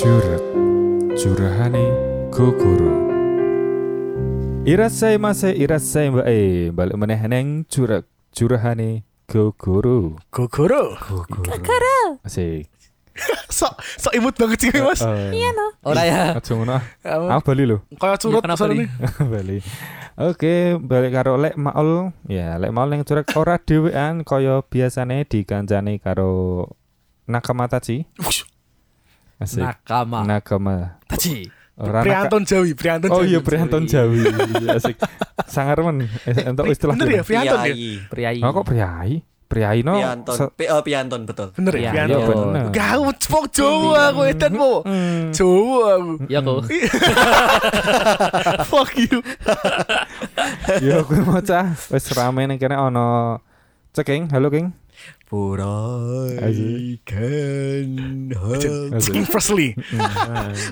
Curug Curahane Gogoro Irasai mase irasai mbak eh balik meneh neng curug Curahane Gogoro Gogoro. Asik Sok sok imut banget sih Mas. Iya no. Ora ya. Aja ngono ah. Apa? Aku bali lho Kayak curut Iya, kenapa soalnya. nih? Bali Oke balik karo lek maul Ya lek maul neng curug ora dhewean Kaya biasane dikancani karo Nakamatachi Wush, Asik Nakama. Nakama Taji. Ora naka- Prianton Jawi, Prianton Oh Jawi. iya Prianton Jawi Asik Sangar men Eh, Untuk Pri- istilah Bener ya, Prianton ya? Priayi. Priayi. Oh kok priai? Priai no Pi- oh, Pianton betul. Bener ya, Iya, Iya Prianton. bener Gak wong Jawa aku edan po. Hmm. Jawa aku. Ya kok. Fuck you. Yo aku mau cah Wis rame ning kene ono Ceking, halo King. Puraikan King Presley.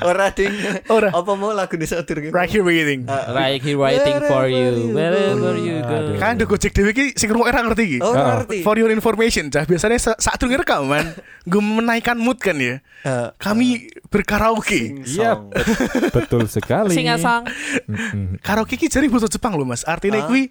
Ora ding. Ora. Apa mau lagu desa gitu? Right here waiting. Right here waiting for you. Wherever you go. Kan ada Gojek Dewi ki sing ngrungokne ra ngerti ki. Oh, Ah. ngerti. For your information, cah biasanya sa- saat durung rekaman, gue menaikkan mood kan ya. Eh, Kami berkaraoke. Iya, betul sekali. Sing asang. Mm-mm. Karaoke ki jare basa Jepang loh Mas. Artinya Ah. kuwi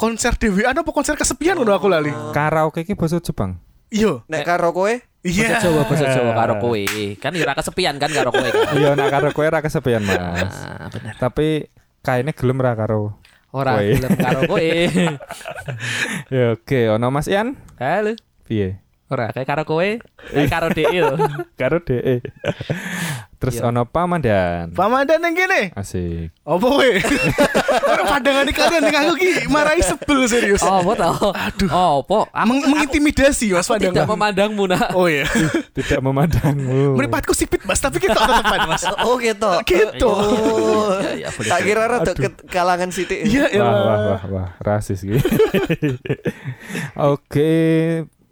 konser dewean apa konser kesepian ngono aku lali. Karaoke ki basa Jepang. Iya. Nek Bahasa Iya. Jawa, bahasa Jawa karo kowe. Kan ora kesepian kan karo kowe. Iya, nak karo kowe ra kesepian, Mas. Ah, bener. Tapi kaine gelem ra karo. Ora gelem karo kowe. Ya oke, ono Mas Ian. Halo. Piye? Ora kayak karo kowe, kayak karo DE lho. Karo DE. Terus Iya. ono Pamandan. Pamandan yang gini. Asik. Apa kowe? Ora pandangan kalian ning aku ki marai sebel serius. Oh, apa tau? Aduh. Oh, apa? Meng- mengintimidasi Mas aku tidak pandangan. memandangmu nak. Oh iya. Tidak memandangmu. Meripatku sipit Mas, tapi kita tetepan Mas. Oh gitu. Gitu. Oh. Ya, ya. Tak kira rada kalangan sithik. Iya, ya. Wah, wah, wah, wah, rasis gitu. Oke,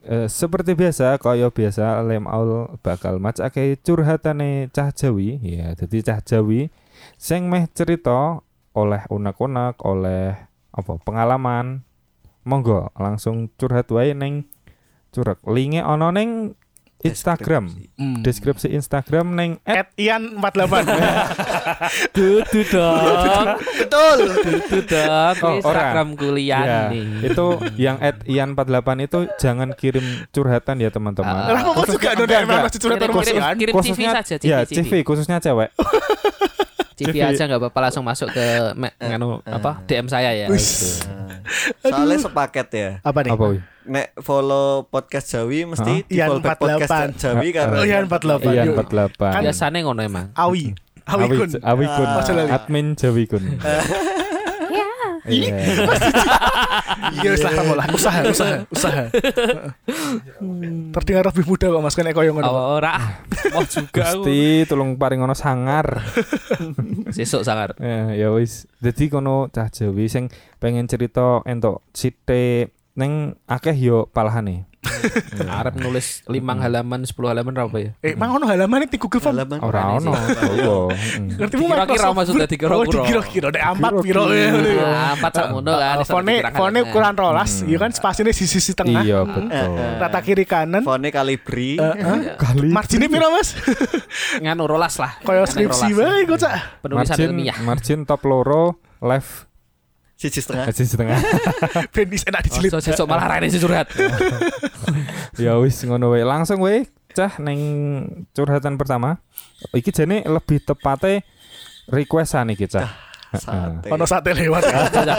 eh, seperti biasa, kaya biasa Lem Aul bakal macake curhatane cah Jawi, ya, jadi cah Jawi sing meh cerita oleh unek-unek, oleh apa pengalaman. Monggo langsung curhat wae ning curhat. Linke ana ning Instagram. Hmm. Deskripsi Instagram ning At Ian 48. Dudu dong. Betul. Dudu dong. Oh, Instagram kuliah Ya, nih. itu yang at Ian48 itu jangan kirim curhatan ya teman-teman. Ah. Lah kok juga ada Enggak, yang masih curhat Kirim- orang kirim- Ian? kirim CV saja, CV, ya CV. CV khususnya cewek. CV CV. aja nggak apa-apa langsung masuk ke me- nganu apa DM saya ya. Soalnya sepaket ya. Apa nih? Apa? Nek follow podcast Jawi mesti di Ian follow back podcast 48. Jawi karena Oh Ian 48. Ian yuk. 48. Kan- Biasanya ngono emang. Awi. Awi Awi, kun. Awi kun. Ah. Admin Jawi kun. Iya. Iya wis lah kamu lah. Usaha, usaha, usaha. Terdengar lebih muda kok Mas kene koyo ngono. Oh, ora. Mau juga aku. Gusti tolong paring ono sangar. Sesuk sangar. Ya ya wis. Dadi kono cah Jawi sing pengen cerita entuk sithik ning akeh yo palahane. Arep nulis 5 halaman 10 halaman apa ya? Eh, mang ono halaman di Google Form. halaman Ora ono. Ngerti mu Dikira-kira Microsoft maksudnya, Word? dikira-kira. Oh, dikira-kira nek ampat piro ya. Ah, empat sak ngono kan. Fone fone ukuran rolas, iya kan spasinya di sisi tengah. Iya betul. Rata kiri kanan. Fone kalibri. Eh, eh. Kali Marginnya piro Mas? nganu rolas lah. Kayak skripsi wae kok cak. Penulisan margin ilmiah. margin top loro left Siji setengah. Aja setengah. Ben is enak dijilid. Oh, sesuk malah rene sing curhat. ya wis ngono wae. Langsung wae cah ning curhatan pertama. Iki jane lebih tepate requestan iki cah. Sate. Ono sate lewat.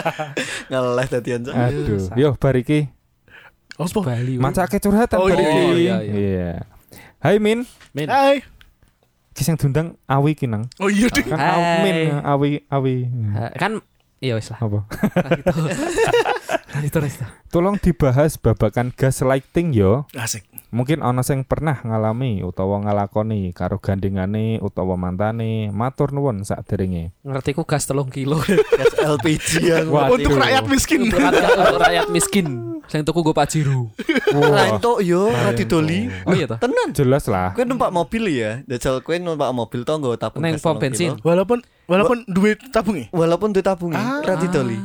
Ngeleh dadian Cak. Aduh, yo bar iki sepuh. Bali. macake curhatan Oh, bar iya, iya, iya. Iya. Hai Min, Min. Hai. ki sing diundang Awi ki nang. Oh iya ding. Kan. Min Awi Awi. Kan iya wis lah. Apa? Itu terus. Tolong dibahas babakan gaslighting yo. Asik. Mungkin ana sing pernah ngalami utawa ngalakoni karo gandengane utawa mantane. Matur nuwun sakderenge. Ngerti ku gas 3 kilo. Gas LPG yang Wah, Untuk rakyat miskin. Untuk rakyat, untuk rakyat miskin. Sing tuku go pajiru. Wah, Rantok yo ora didoli. Oh iya toh. Tenan. jelas lah. Kowe numpak mobil ya. Dajal kowe numpak mobil to nggo tabung. Neng gas pom telung bensin. kilo. Walaupun walaupun duit tabung ya. Walaupun duit tabungi Ah. ora didoli.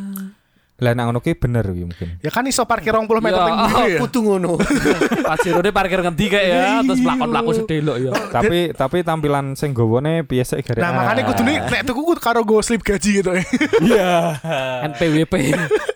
Lah nek ngono ki bener ki mungkin. Ya kan iso parkir 20 meter Ya, teng mburi ya. Kudu ngono. Pas Jirone parkir ngendi kayak ya, terus mlakon-mlaku sedelok ya. tapi tapi tampilan sing gowone biasa gare. Nah, makanya kudune nek tuku ku karo go slip gaji gitu. Iya. NPWP.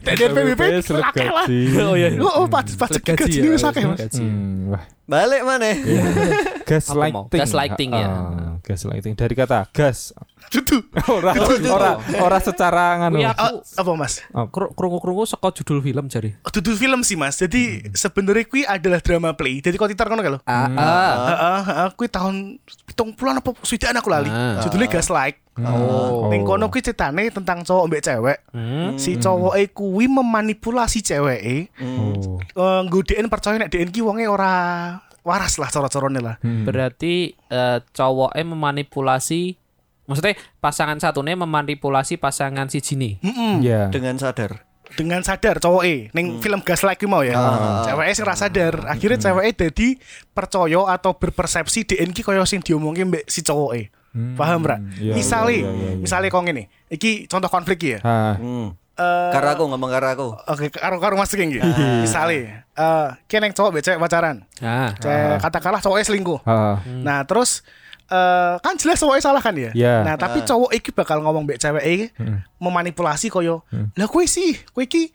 Nek PWP slip gaji. Oh iya. Oh, oh pajak gaji ya, wis akeh, Mas. Hmm, wah. Balik mana? Gaslighting. Gaslighting, ya. Ah, gaslighting dari kata gas. Dudu. ora ora ora secara nganu. Kuwi aku Ah, Apa, Mas? kru- krungu-krungu saka judul film jari. Oh, Dudu film sih, Mas. Jadi sebenarnya kui adalah drama play. Jadi kok titar kono kalau. Ah, ah. Heeh, heeh, kuwi tahun 70-an apa swidak aku lali. Ah. Judulnya Gaslight. Oh. Ning kono kuwi ceritane tentang cowok mbek cewek. Hmm. Si cowok kuwi memanipulasi ceweke Oh. eh nggodein percaya nek DN ki wonge ora waras lah cara-carane lah. Hmm. Berarti eh, cowoknya memanipulasi Maksudnya pasangan satunya memanipulasi pasangan si jini. Mm-mm. Iya. Dengan sadar. Dengan sadar cowok ning film Gaslight kuwi mau ya. Ceweke sing ra sadar. Akhirnya ceweke dadi percaya atau berpersepsi DN ki kaya sing diomongke mbek si cowok Paham ra? Iya, misale, iya, iya, iya. misale kok ngene. Iki contoh konflik ya. Ah, Hmm. Eh, Karo aku ngomong karo aku. Oke, karo karo Mas iki. Misale, eh kene cowok mbek cewek pacaran. Nah, Cewek katakanlah cowoknya selingkuh. ah. Nah, terus eh kan jelas cowoknya salah kan ya? Iya. Nah, tapi cowok iki bakal ngomong mbek cewek iki memanipulasi koyo, "Lah kowe sih, kowe iki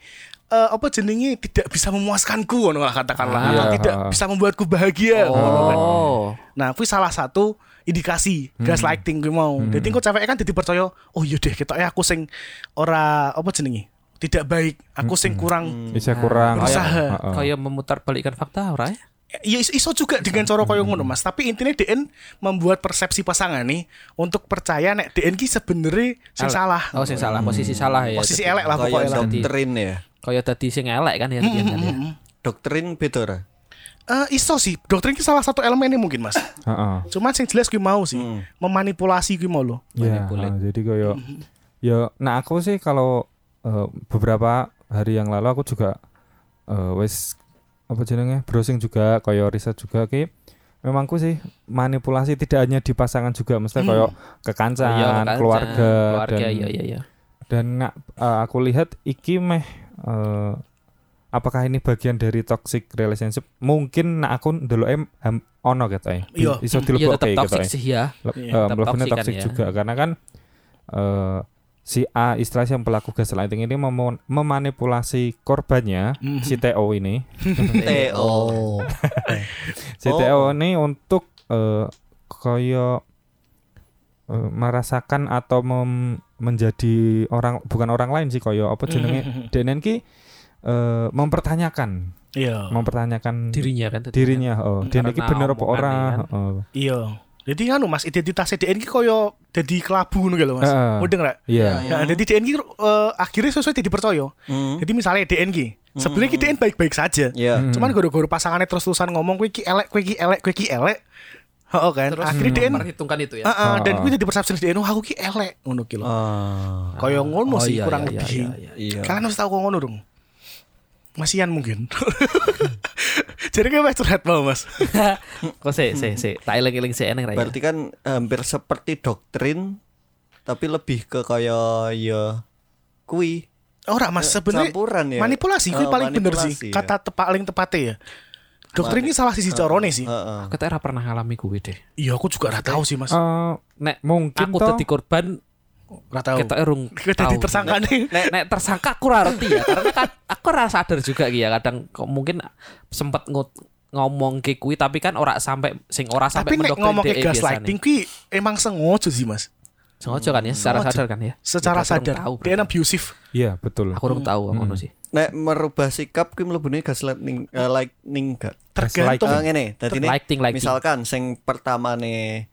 eh, apa jenenge tidak bisa memuaskanku ngono lah katakanlah Ah, atau iya, tidak ah. bisa membuatku bahagia. kan. Oh. Nah, kuwi salah satu indikasi gaslighting kuwi mau. Jadi kok cewek kan jadi percaya, oh iya deh, ketoknya aku sing ora apa jenenge? Tidak baik, aku sing kurang Bisa kurang. Berusaha. Ah, ah. Kayak memutar balikkan fakta ora ya? Ya iso, iso juga dengan cara koyo ngono Mas, tapi intinya DN membuat persepsi pasangan nih untuk percaya nek DN ki sebenarnya sing salah. Oh, sing salah, posisi salah ya. Posisi elek lah pokoknya lah. doktrin ya. Kayak tadi sing elek kan ya tadi kan ya. Doktrin beda ora? Eh, iso sih, doktrin ki salah satu elemennya mungkin Mas. Ah. Cuman sing jelas gue mau sih, memanipulasi gue mau lo. Ya, ah, jadi kayak ya nah aku sih kalau eh, beberapa hari yang lalu aku juga eh, wes apa jenenge browsing juga kayak riset juga ki memangku sih manipulasi tidak hanya di pasangan juga mesti kayak kekancan, Iya, kan, keluarga, keluarga dan iya iya iya. dan nak eh, aku lihat iki meh eh, apakah ini bagian dari toxic relationship mungkin nak aku ndelok em ham- ono gitu ya Iya. iso Iya gitu toxic ya sih ya. Lep- Iya, eh, tetap toxic kan toxic ya. juga karena kan eh si A istilah yang pelaku gaslighting ini memo- memanipulasi korbannya Mhm. si TO ini TO. si Oh. TO ini untuk eh koyo eh, merasakan atau mem- menjadi orang bukan orang lain sih koyo apa jenenge DNN ki eh, mempertanyakan Iya. mempertanyakan Dirinya kan dirinya oh Karena bener apa omongannya ora kan. Heeh. Iya. Jadi kan Mas identitas DN ki koyo jadi kelabu ngono gitu Mas. Heeh. Mudeng ra? iya Nah, jadi DN ki eh, akhirnya sesuai jadi percaya. Hmm. Jadi misalnya DN ki, sebenarnya ki DN baik-baik saja. Ya. Hmm. Cuman gara-gara pasangannya terus-terusan ngomong kowe ki elek, kowe ki elek, kowe ki elek. Heeh kan. Terus Akhirnya DN memperhitungkan itu ya. Heeh, dan Oh. kuwi jadi persepsi DN oh, aku ki elek ngono ki lho. Ah. Kaya ngono Oh, sih iya, kurang iya, lebih. iya, iya, Iya. Kalian harus tahu kok ngono dong. Masian mungkin. Jadi kayak wes curhat mau mas. Kok sih sih sih. Tak eling-eling sih eneng ya? Berarti kan hampir seperti doktrin tapi lebih ke kayak ya kui Ora mas sebenarnya campuran ya. manipulasi kuwi Eh, paling bener sih. ya. Kata te paling tepatnya ya. Dokter ini salah sisi corone sih. Aku tak ora pernah ngalami kuwi deh. Iya aku juga ora tahu sih mas. Eh, Nek mungkin aku dadi korban Ora tahu. kita erung Kita jadi tersangka nih. nek, nek tersangka aku ora ngerti ya karena kan aku ora sadar juga ki ya kadang kok mungkin sempet ngut ngomong ke kuwi tapi kan ora sampai sing ora sampai Tapi mendoktrin ngomong ke gaslighting kuwi emang sengaja sih mas. sengaja kan ya secara sadar kan ya Secara urung sadar. tahu, Dia abusive. Iya betul. aku urung tahu ngono sih Nek merubah sikap kuwi mlebune gaslighting eh, lightning gak? Tergantung. Eh, ngene, dadi misalkan sing pertama nih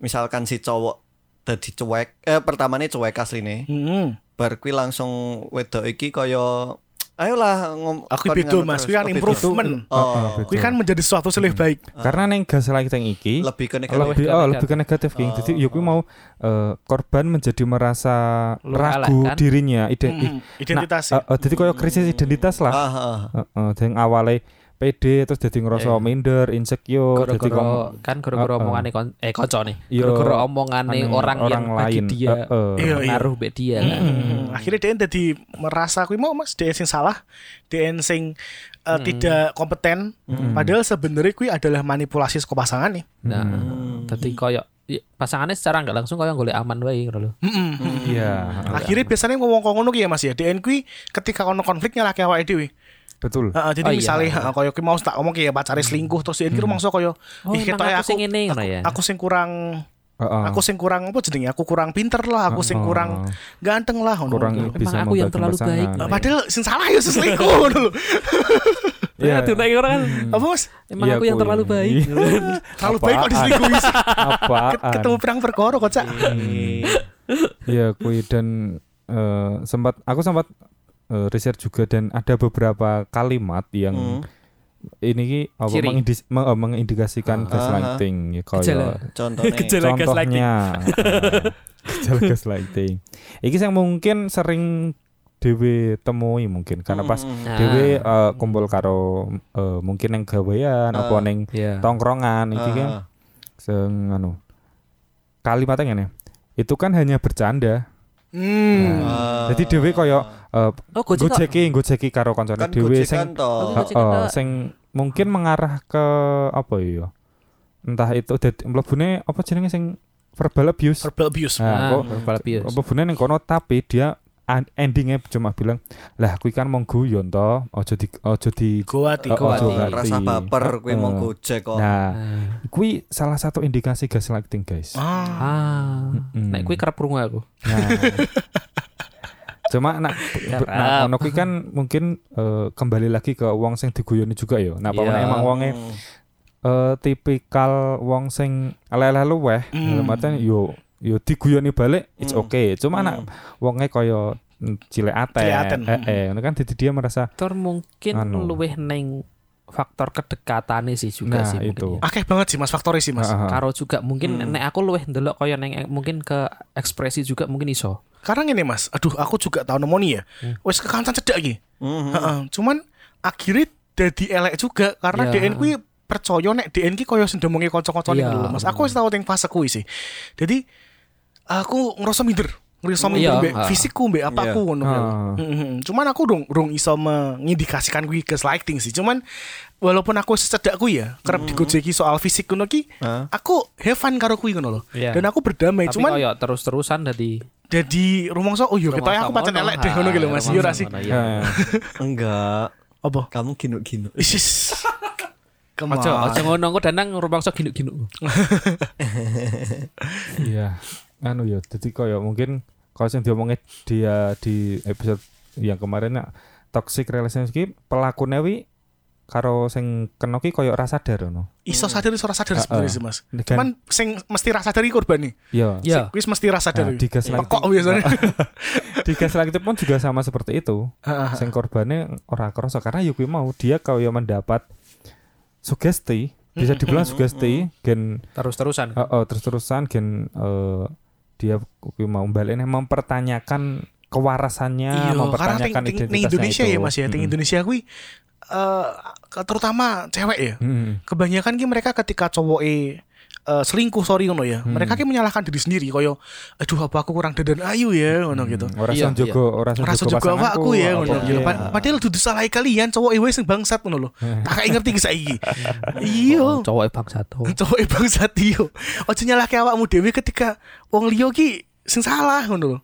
misalkan si cowok dadi cuek eh pertamane cuek asline Hmm. bar kuwi langsung wedok iki kaya ayolah ngom Aku ngono mas. Kuwi kan Oh, improvement. Oh, Kuwi kan menjadi sesuatu sing lebih baik. Karena neng gaslighting iki lebih ke negatif. lebih oh, lebih ke negatif King. Jadi ya kuwi mau eh, korban menjadi merasa Lu ragu kan? dirinya iden Hmm. Identitas. Nah, eh, eh, jadi koyo krisis identitas lah. Ah, ah. Heeh, yang awalnya pede terus jadi ngerasa Iya. minder, insecure, jadi kom- kan gara-gara Heeh. omongane kon eh kanca nih. Iya. Gara-gara omongane orang, orang yang bagi lain. dia Heeh. Iya, iya. pengaruh mbek dia kan. Hmm, akhirnya dia jadi merasa kuwi mau Mas dia sing salah, dia sing uh, tidak kompeten. Padahal sebenarnya kuwi adalah manipulasi saka pasangan nih. Nah, Hmm. dadi koyo i- pasangannya secara nggak langsung koyo golek aman wae ngono lho. Mm-mm. Iya, Akhirnya biasanya ngomong kok ngono ki ya Mas ya. DN kuwi ketika ono konflik nyalahke awake dhewe. Betul. Heeh, jadi Oh, iya. misalnya heeh, koyo ki mau tak ngomong ki ya pacare selingkuh terus DN ki rumangsa koyo Oh, ih ketoke aku sing ngene ngono ya. Aku sing kurang Heeh. aku sing kurang apa jenenge? Aku kurang pinter lah, aku sing kurang ganteng lah ngono. kurang Gitu. bisa aku yang terlalu pasangan. baik. Nah, padahal sing salah ya selingkuh ngono lho. Iya. Ya, tuh orang kan. Apa Mas? Emang Iya, aku yang terlalu baik. Terlalu baik kok diselingkuhi. Apaan? Ketemu perang perkara kok, Cak. Iya, kui dan eh, sempat aku sempat eh, riset juga dan ada beberapa kalimat yang Hmm. ini apa Ciri. mengindis- meng- eh, mengindikasikan Ah. gaslighting ya Gejala. kaya Contohnya. Gejala gaslighting. contohnya gejala gaslighting. Iki yang mungkin sering dewe temui mungkin karena pas Mm, mm, Nah. dewe eh, kumpul karo eh, mungkin yang gawean apa Ah. neng Iya. tongkrongan iki kan Ah, sing anu kalimatnya ngene itu kan hanya bercanda Hmm. ah. jadi dewe koyo eh, Oh, Gojek. kok. gojeki gojeki karo kancane kan gojekan sing toh. Oh, Heeh, tok. sing mungkin mengarah ke apa ya entah itu dadi mlebune apa jenenge sing verbal abuse Verbal abuse. Nah, Ah, kok verbal abuse. apa bune ning kono tapi dia endingnya cuma bilang lah kuwi kan mong guyon to aja di aja di. Oh, Goati. ojo rasa baper kuwi mau gojek kok. nah Ah. kuwi salah satu indikasi gaslighting guys Ah. Ah. Mm-mm. Nek kuwi kerep krungu aku. Nah. Cuma nak nah, kan mungkin eh, kembali lagi ke wong sing diguyoni juga ya. Nah, apa Iya. emang wonge Hmm. eh, tipikal wong sing leleh luweh, Hmm. dalam artian yo yo diguyoni balik it's Hmm. okay. Cuma nak wonge kaya mm, cilik aten. Eh, eh, kan jadi dia merasa Faktor mungkin Anu. luwih neng faktor kedekatane sih juga Nah, sih mungkin itu. ya. Akeh banget sih Mas faktornya sih Mas. ah, ah. Karo juga mungkin nek aku luwih ndelok kaya neng mungkin ke ekspresi juga mungkin iso. Karena gini Mas, aduh aku juga tau nemoni ya. Wes kekancan cedak iki. Mhm. Heeh. Cuman akhirnya dadi elek juga karena Iya. DN kuwi percaya nek DN ki koyo sing demongi kanca-kancane gitu loh, Mas. Aku wis tau teng fase kuwi sih. Jadi aku ngerasa minder. Ngerasa Iya, ah. fisikku mbek apa Iya. aku ngono. Mm-mm. Cuman aku dong dong iso mengindikasikan kuwi gaslighting sih. Cuman walaupun aku secedakku ya kerap digojeki soal fisik ngono ki, Hah? aku have fun karo kuwi ngono loh. Iya. Dan aku berdamai. Tapi Cuman terus-terusan dadi jadi rumangsa oh yo ketoke aku pancen elek deh ngono ki lho Mas. Yo ra sih. Eh, Enggak, Apa? kamu ginu-ginu. Isis. Ke mana? Aja aja ngono engko danang rumangsa ginuk-ginuk. Iya. Anu ya, jadi kaya mungkin kalau yang diomongin dia di episode yang kemarin nak toxic relationship pelakune wi karo sing kena ki koyo rasa sadar no. iso sadar iso ora sadar Heeh. sebenarnya sih Mas. Dan- Cuman sing mesti rasa dari korban nih. Iya. Iya. Wis mesti rasa Nah, dari. di gaslighting Pekok biasanya. di gaslighting pun juga sama seperti itu. Heeh. Sing korbannya ora kerasa karena ya kuwi mau dia kaya mendapat sugesti, bisa dibilang sugesti gen Terus-terusan. oh, terus-terusan gen eh, dia mau baliknya mempertanyakan kewarasannya, Iya, karena ting, mempertanyakan ting, identitasnya Indonesia itu. ya Mas ya, ting. Indonesia kuwi eh terutama cewek ya. Mm-mm. Kebanyakan ki mereka ketika cowok eh selingkuh sorry ngono ya. Hmm. Mereka ki menyalahkan diri sendiri koyo aduh apa aku kurang dadan ayu ya ngono gitu. Ora Iya, iya, jogo, ora Ora jogo juga awakku ya ngono piye. gitu. Pa- Padahal dudu salah kalian cowok ewe sing bangsat ngono lho. Tak kayak ngerti ki saiki. Iya. Cowok bang satu. cowok e bangsat iyo. Ojo nyalahke awakmu dhewe ketika wong liya ki sing salah ngono lho.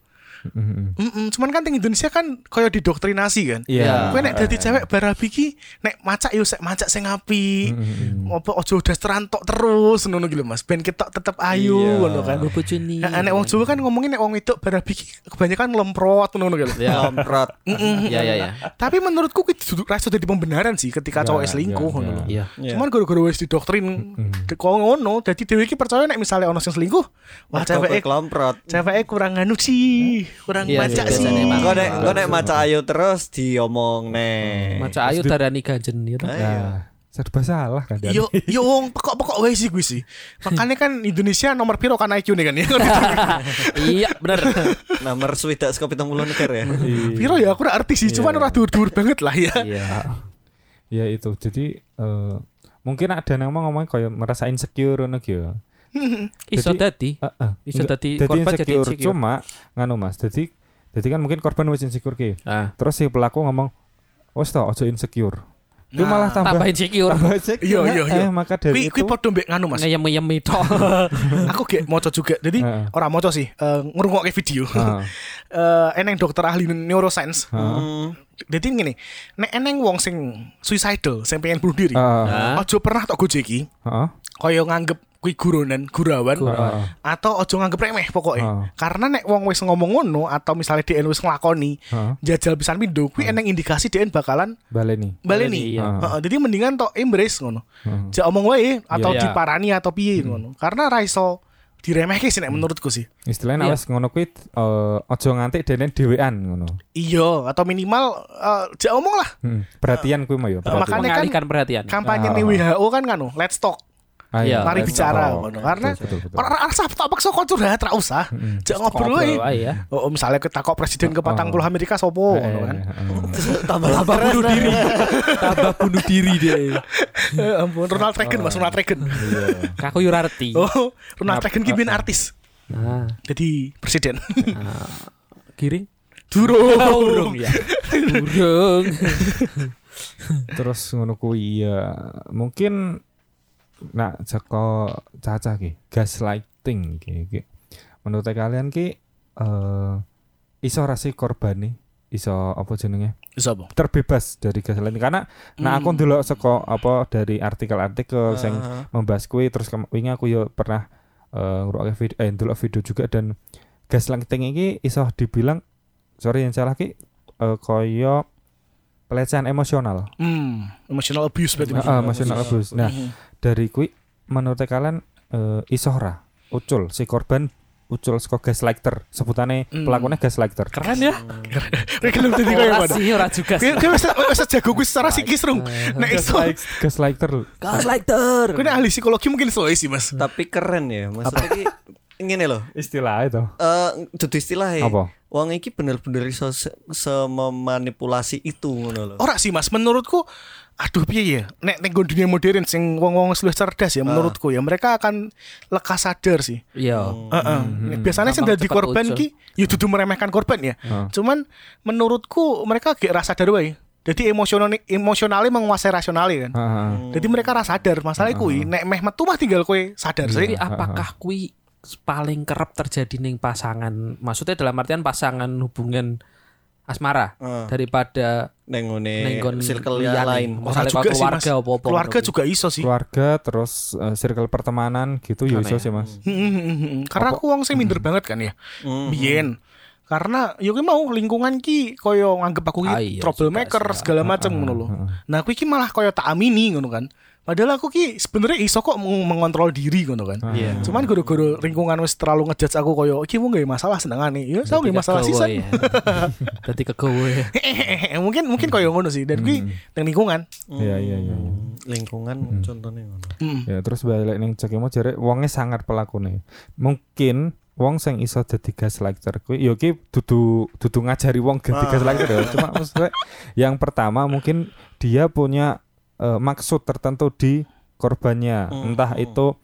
Mm-mm. Mm-mm, cuman kan teng Indonesia kan koyo didoktrinasi kan. Iya. Kowe nek dadi cewek barabi ki nek macak yo sek macak sing apik. Mm-mm. Apa ojo dasteran tok terus ngono gitu Mas. Ben ketok tetep ayu Iya. ngono kan. Gue bojone. Nah, nek wong Jawa kan ngomongin nek wong wedok barabi ki kebanyakan lemprot ngono gitu. Ya. Lomprot. Ya ya ya. Tapi menurutku kuwi dudu ra iso dadi pembenaran sih ketika Ya, cowok ya, selingkuh ngono lho. Iya. Iya. Cuman gara-gara wis didoktrin kok ngono, dadi dhewe iki percaya nek misalnya ono sing selingkuh, wah cewek kowe lomprot. cewek kurang anu sih, kurang Iya, macak iya, sih. Engko nek engko nek maca ayu terus diomong nih. Maca ayu darani ganjen gitu. Eh, Nah, serba salah kan. Yo yo wong pekok-pekok wae sih gue sih. Makanya kan Indonesia nomor piro kan IQ nih kan ya. Iya bener. Nomor swidak saka 70 negara ya. piro ya aku ora arti sih, cuman ora dhuwur-dhuwur banget lah ya. Iya. ya itu jadi eh, mungkin ada yang mau ngomong kayak merasa insecure ngono gitu ya. Iso dadi. Heeh. Iso dadi dadi korban jadi insecure. Cuma nganu Mas, jadi jadi kan mungkin korban wis insecure ki. Ah, Terus si pelaku ngomong, "Wes toh aja insecure." Itu Nah, malah tambah tambah insecure. tambah insecure. Iya, iya, iya. Eh, maka dari Kui itu kui podo mbek nganu Mas. Ngeyem-yemi tok. Aku gak moco juga. Jadi Heeh. orang moco sih, eh, ngrungokke video. Heeh. Eh eneng dokter ahli neuroscience. Heeh. Hmm. Jadi ngene, nek eneng wong sing suicidal, sing pengen bunuh diri. Heeh. Hah? Ojo pernah tok gojeki, Heeh. kaya nganggep kui guronan, gurawan, Heeh. atau ojo nganggep remeh pokoknya. Heeh. Karena nek wong wis ngomong ngono atau misalnya dia wis nglakoni Heeh. jajal pisan pindo, kui eneng indikasi dia bakalan Baleni. baleni. Iya. Heeh, jadi mendingan tok embrace ngono. Heeh. Jak omong wae atau Iya. diparani atau piye ngono. Karena ra iso diremehke sih nek menurutku sih. Istilahnya Iya. wis ngono kuwi eh, aja nganti dene dhewean ngono. Iya, atau minimal eh, jak omong lah. Hmm. Perhatian kuwi mah ya. perhatian. makanya kan- perhatian. Kampanye Ah. nih WHO kan kanu, let's talk. Ah, Iya. Mari bicara ngono. Karena. Orang rasa tak paksa kok curhat ra usah. Jak ngobrol wae. Ngobrol wae ya. Oh, misalnya kita kok presiden ke Oh. 40 Amerika sopo Eh, ngono kan. eh, tambah Tambah bunuh diri. Tambah bunuh diri deh. Eh, ampun Ronald Reagan Mas Ronald Reagan. Iya. Kaku Yurarti. Oh, Ronald? Reagan ki bin artis. Nah, Jadi presiden. giring. Durung. Burung ya. Burung. Terus ngono kuwi ya mungkin nah saka caca ki gaslighting ki ki. Menurut kalian ki eh iso rasi korban nih iso apa jenenge Sopo? terbebas dari gaslighting karena nah aku ndelok saka apa dari artikel-artikel sing Aha. membahas kuwi terus wingi aku yo pernah eh ngrungokne video eh ndelok video juga dan gaslighting iki iso dibilang sorry yang salah ki eh, kaya pelecehan emosional Hmm, emotional abuse berarti. Heeh, emotional abuse nah Mhm. dari kuwi menurut kalian eh, iso ora ucul si korban ucul saka gaslighter sebutane Hmm. pelakunya gaslighter Keren ya. Lu tadi kaya Ora mana? sih, ora juga kayak wis wis jago gue secara psikis rung. Nek iso. gaslighter Gaslighter. Nek ahli psikologi mungkin iso sih, Mas. Tapi keren ya, maksudnya iki ngene loh. istilah itu Eh, dudu istilah ya. apa Wong iki bener-bener iso se, sememanipulasi itu ngono loh. Ora sih, Mas. Menurutku aduh piye ya nek nek nggon dunia modern sing wong-wong wis luwih cerdas ya menurutku ya mereka akan lekas sadar sih Iya. Heeh. biasanya sing dadi korban ucul. ki ya dudu meremehkan korban ya Heeh. cuman menurutku mereka gak rasa sadar wae jadi emosional emosionalnya menguasai rasionalnya kan Heeh. jadi mereka rasa sadar masalah kuwi nek meh metu mah tinggal kowe sadar Tapi sih apakah kui paling kerap terjadi ning pasangan? Maksudnya dalam artian pasangan hubungan asmara Heeh. daripada Neng ngone nenggon circle yang lain. Misalnya juga sih, keluarga Mas. apa-apa keluarga juga iso sih keluarga terus eh, circle pertemanan gitu ya iso sih mas karena aku wong sing minder banget kan ya Hmm. biyen karena yo ki mau lingkungan ki koyo nganggep aku ki Ah, iya, troublemaker sih, segala macam ngono lho. Nah, aku ki malah koyo tak amini ngono kan. Padahal aku ki sebenarnya iso kok meng- mengontrol diri ngono kan. Iya. Cuman gara-gara lingkungan wis terlalu ngejudge aku koyo iki wong gak masalah senengane. Ya tau gak masalah sisan. ya. Dadi kegawa ya. mungkin mungkin koyo ngono sih. Dan kuwi nang lingkungan. Iya iya iya. iya. lingkungan contohnya ngono. Mm. Ya terus balik ning cekemo jare wonge sangat pelakune. Mungkin wong sing iso dadi gaslighter kuwi ya ki dudu dudu ngajari wong dadi Ah. gaslighter ya. Cuma maksudnya yang pertama mungkin dia punya eh, maksud tertentu di korbannya. Hmm. Entah itu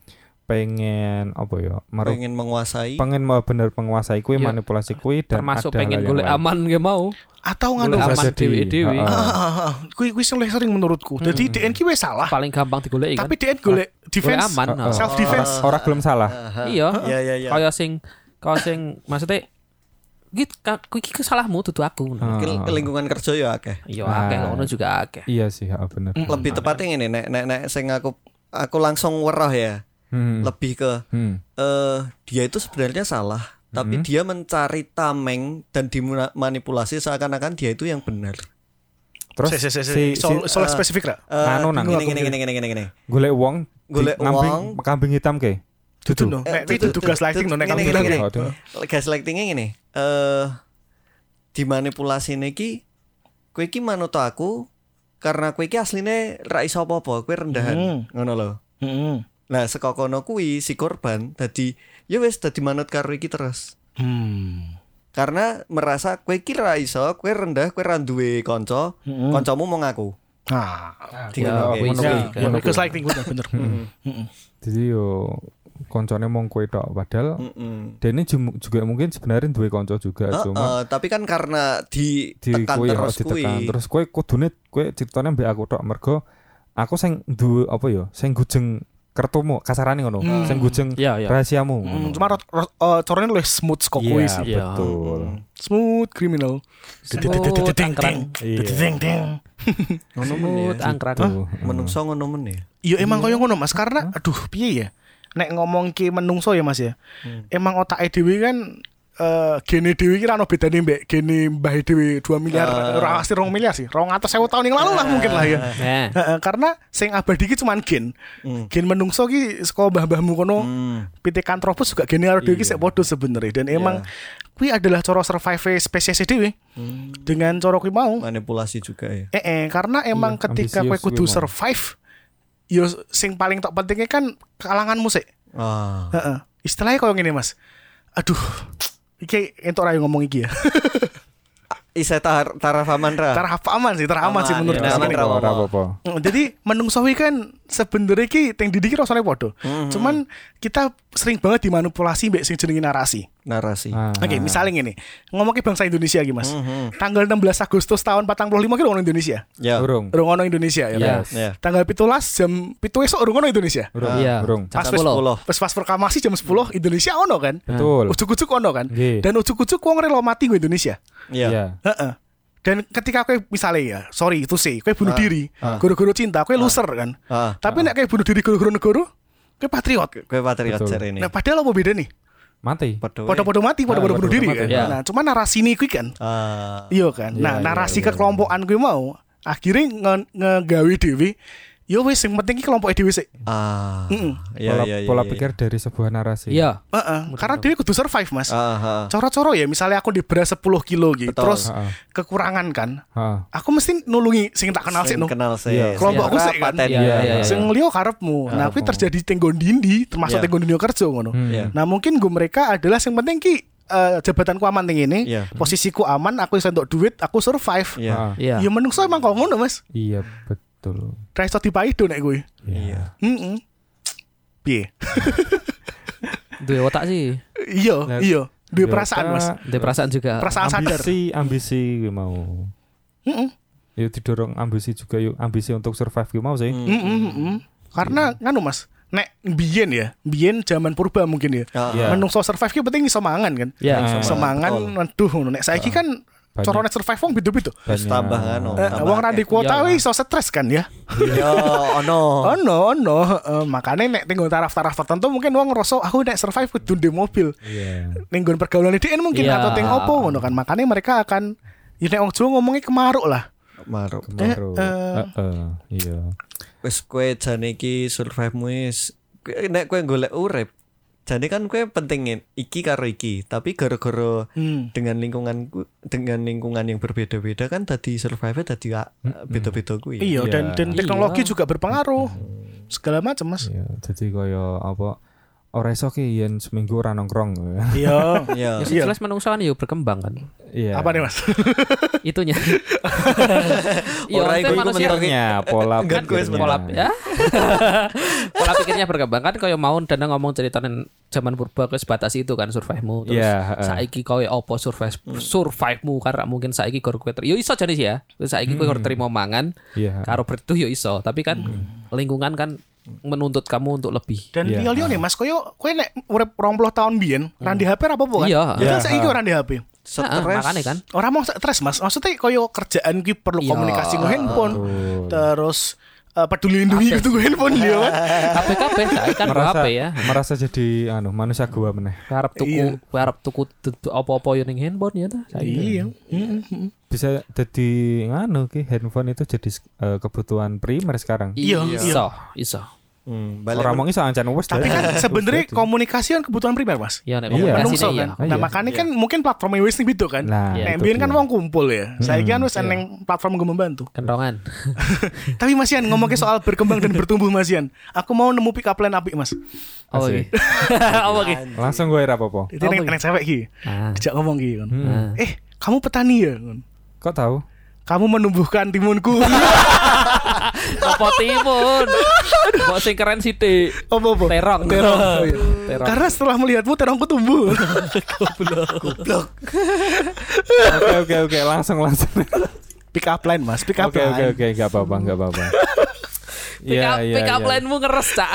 pengen apa ya? Meru Pengen menguasai. pengen mau bener penguasai kuwi Ya, manipulasi kuwi dan Termasuk ada pengen golek lain. aman ge mau. Atau nganu aman. Ah, ah, ah. Kuwi kuwi sing luwih sering menurutku. Jadi DN ki wis salah. Paling gampang digoleki kan. Tapi DN golek Golek defense aman. Nah. self defense. Ora gelem salah. Iya. Iya iya iya. Kaya sing kaya sing maksudnya gitu iki kesalahmu dudu aku. Ah. Ke, ke lingkungan kerja ya akeh. Iya Nah. akeh ngono juga akeh. Iya sih, bener. Lebih tepatnya ini nek nek nek sing aku aku langsung weroh ya. Hmm. Lebih ke Hmm. eh dia itu sebenarnya salah, tapi Mhm. dia mencari tameng dan dimanipulasi seakan-akan dia itu yang benar. Terus Si, si, si, si. si, Soal, soal eh, spesifik ra? Eh, Anu nang. gini, gini, gini, gini, gini. golek wong Golek wong. kambing hitam ke Dudu. no. Eh, Nek kuwi dudu gaslighting no nek gini, kamu gini, bilang gini. ya. Oh, duh. Gaslightingnya gini, eh dimanipulasi niki kowe iki manut aku karena kowe iki asline ra iso apa-apa, kowe rendahan. Hmm. Ngono lho. Heeh. Nah, saka kono kuwi si korban dadi ya wis dadi manut karo iki terus. Hmm. Karena merasa kowe iki ra iso, kowe rendah, kowe ra duwe kanca, Hmm. kancamu mau ngaku. Nah, Tinggal Ya, ya, ya, oke. because like tinggal bener. Jadi yo koncone mong kowe tok padahal Mm-mm. Dene jum- juga mungkin sebenarnya duwe konco juga Heeh, cuma tapi kan karena di ditekan kowe terus kuwi. ditekan terus kowe kudune kowe ceritane mbek aku tok mergo aku sing duwe apa ya sing gujeng kertumu kasarane ngono Hmm. sing gujeng Iya, iya. rahasiamu Mm, cuma rot- rot- eh, corone luwih smooth kok kuwi Iya, sih. Iya. betul Smooth criminal. Smooth angkrang. Iya. Ding ding. ngono men Smooth ya. angkrang. Tuh, Menungso ngono men ya. Iya emang koyo ngono Mas karena aduh piye ya. Nek ngomong ki menungso ya Mas ya. Emang otak dhewe kan eh gene dhewe ki ra ono bedane mbek gene mbah dhewe 2 miliar, ora pasti 2 miliar sih. 200.000 tahun yang lalu lah mungkin lah ya. Nah, Heeh, karena sing abadi ki cuman gen. Hmm. Gen menungso ki saka mbah-mbahmu kono Hmm. Pithecanthropus juga gene karo dhewe ki sik padha sebenarnya dan emang kuwi adalah cara survive spesies dhewe Hmm. dengan cara kuwi mau. Manipulasi juga ya. Eh, eh, karena emang Iya, ketika kowe ambisius kudu survive yo sing paling tak pentingnya kan kalanganmu sik. Ah. Heeh. Istilahnya koyo ngene, Mas. Aduh. Iki entuk ra yo ngomong iki ya. Isa tar tarafaman ra. Tarah apa aman sih, tarah aman sih Aman, menurut ya, aku. aman, ra apa-apa. Mm, Jadi menungsowi kan sebenarnya ki teng didiki rasane padha. Mhm. Cuman kita sering banget dimanipulasi mbek sing jenenge narasi. Narasi. Ah, Oke, misalnya gini, ngomongin bangsa Indonesia iki, Mas. Mhm. Tanggal 16 Agustus tahun 45 ki ono Indonesia. Ya. urung Urung ono Indonesia ya. kan? Yes. Ya. Tanggal 17 jam 7 esuk urung ono Indonesia. urung Iya. urung Pas Jam wis 10. Pas pas proklamasi jam 10 Indonesia ono kan? betul Ujuk-ujuk ono kan? Nggih. Dan ujuk-ujuk wong rela mati go Indonesia. Ya. iya Heeh. Dan ketika kowe misalnya ya, sorry itu sih, kowe bunuh Ah, diri, ah. guru-guru cinta, kowe loser kan. Ah. Tapi nek kowe bunuh diri guru-guru negara, kowe patriot. Kowe patriot ini. Nah, padahal apa beda nih? Mati. Podo-podo mati, podo-podo Ah, bunuh diri kan. mati. Ya. Nah, cuma narasi ini kuwi kan. Ah. Iya kan. Iya, Nah, iya, narasi iya, kekelompokan kuwi mau akhirnya nge- ngegawe dhewe ya wis sing penting ki kelompok dhewe sik. Ah. Mm-mm. Ya pola, ya ya. pola ya. pikir dari sebuah narasi iya. Heeh. Karena dhewe kudu survive, Mas. Ah, ah. Coro-coro ya misalnya aku di beras 10 kilo gitu, terus Heeh. kekurangan kan. Heeh. Aku mesti nulungi sing tak kenal sik no. kenal sih. Iya. Kelompokku Sing sik kan. Iya, iya, Iya. iya. Sing liya karepmu. Nah, kuwi terjadi tenggon dindi, termasuk Iya. tenggon dunia kerja ngono. Hmm. Iya. Nah, mungkin gue mereka adalah sing penting ki eh, jabatanku aman ning ini, Iya. posisiku aman, aku iso entuk duit, aku survive. Iya. Heeh. Iya. Ya menungso emang kok ngono, Mas. iya betul Ra iso dipaido nek gue. Iya. Heeh. Piye? Duwe otak sih. Iya, iya. Duwe ya, perasaan, Mas. Duwe perasaan juga. Perasaan sadar. ambisi ambisi kuwi mau Heeh. yuk didorong ambisi juga yuk ambisi untuk survive kuwi mau sih Hmm. Heeh, heeh. Karena nganu, Mas. Nek biyen ya, biyen zaman purba mungkin ya. Ah, Iya. Menungso survive ki penting iso mangan kan. Iya. Ah. Iso mangan, betul. aduh ngono. Nek saiki kan Carane survive wong beda-beda. Terus tambah kan, oh. Eh, wong ra di kuota Iya. wis iso stres kan ya. Yo, ono. Ono, ono. Heeh, makanya nek tinggal taraf-taraf tertentu mungkin wong ngerasa aku nek survive kudu ndek mobil. iya Ning nggon pergaulan DN mungkin Iya. atau ting opo ngono kan. Makanya mereka akan ya nek wong Jawa ngomongnya kemaruk lah. Maruk. kemaru eh. Heeh, iya Wis kowe jane iki survive-mu wis kowe- nek kowe golek urip. Jane kan kowe pentingin iki karo iki, tapi gara-gara Hmm. dengan lingkungan ku- dengan lingkungan yang berbeda-beda kan tadi survive tadi ah, beda-beda kuwi. Iya, Iya. dan dan teknologi Iya. juga berpengaruh. Segala macam, Mas. iya jadi kaya apa ora iso ki yen seminggu ora nongkrong Iya. Iya. Ya Iya. stres menungso kan ya berkembang kan. iya Apa nih, Mas? Itunya. Iya, Ora iku- iku manusia pikirnya pola pikirnya. pola ya. pola pikirnya berkembang kan kaya mau dan ngomong ceritain zaman purba ke sebatas itu kan survive-mu terus Iya, heeh. saiki koyo opo survive survive-mu karena mungkin saiki gor kowe yo iso jane sih ya saiki kowe gor terima mangan iya karo bertuh yo iso tapi kan lingkungan kan menuntut kamu untuk lebih Dan Iya. liyo-liyo nih, Mas, koyo kowe nek urip 20 tahun biyen, ra di HP ra apa-apa kan? Iya. Kan Iya. saiki ora di HP. Stres. Makanya kan Orang mau stres mas, maksudnya koyo kerjaan ki perlu Iya. komunikasi nge handphone, Betul. terus eh, peduli lindungi gitu nge handphone dia kan. kabeh kabeh kan merasa HP ya merasa jadi anu manusia gua meneh harap tuku Iya. harap tuku apa-apa yo ning handphone ya ta saiki. Iya. Bisa jadi nganu ki handphone itu jadi eh, kebutuhan primer sekarang Iya, iso iso Hmm, orang mau iso ancan wes Tapi kan Wes sebenarnya komunikasi kan kebutuhan primer mas. ya nek Iya. komunikasi iya kan. Nah Iya. makanya kan mungkin platformnya wis nih gitu kan. nah Iya. Kan wong kumpul ya. Saya kan wis Iya. eneng platform gue membantu. kentongan Tapi Mas Ian ngomongin soal berkembang dan bertumbuh Mas Ian. Aku mau nemu pick up line apik Mas. oh iki apa iki langsung gue ra apa-apa Itu neng neng cewek ki. ah Dijak ngomong ki kan. Hmm. Eh, kamu petani ya? Kan. Kok tahu kamu menumbuhkan timunku. Apa timun? Kok sing keren sih, Dik. apa apa? Terong. Terong. Oh, iya. Terong. Karena setelah melihatmu terongku tumbuh. Oke oke oke langsung langsung. pick up line mas, pick up Oke oke line. oke nggak apa-apa nggak apa-apa. Pick up, Iya, iya, pick up iya. line-mu ngeres, Cak.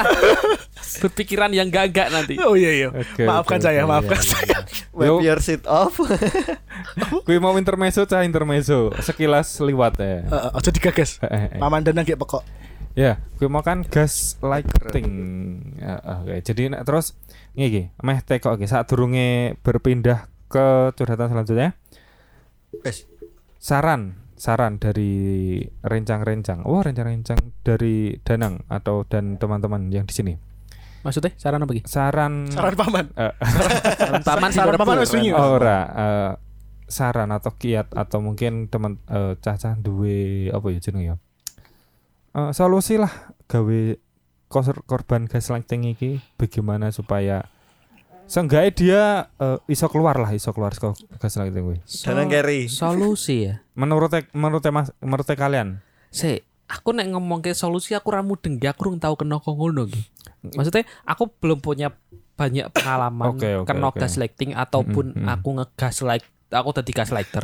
Berpikiran yang gagak nanti. Oh iya iya. Oke, maafkan oke, saya, oke, maafkan iya, saya. Wipe Yo. your shit off. Kui mau intermezzo cah intermezzo sekilas liwat ya. Heeh, Aja digagas. Eh, eh, eh. Pamandan nggih pokok. Ya, kui mau kan gas lighting. Ya, Oke, jadi nek terus iki meh tekok iki saat durunge berpindah ke curhatan selanjutnya. Wes. Saran, saran dari rencang-rencang. Oh, rencang-rencang dari Danang atau dan teman-teman yang di sini. Maksudnya saran apa iki? Saran Saran paman. eh, Saran paman Saran paman wis wingi. Oh, ora eh, saran atau kiat atau mungkin teman eh, cah-cah duwe apa ya jeneng ya Eh, solusi lah gawe kor- korban gaslighting iki bagaimana supaya seenggaknya dia eh, iso keluar lah iso keluar saka gaslighting kuwi Danang carry. Solusi ya. menurut menurut mas menurut kalian Se, aku nek ngomong ke solusi aku ramu dengki aku urung tahu kena kok ngono ki. Maksudnya aku belum punya banyak pengalaman Oke, oke, kena oke. gaslighting ataupun Mm, mm, mm. aku ngegaslight aku tadi gaslighter.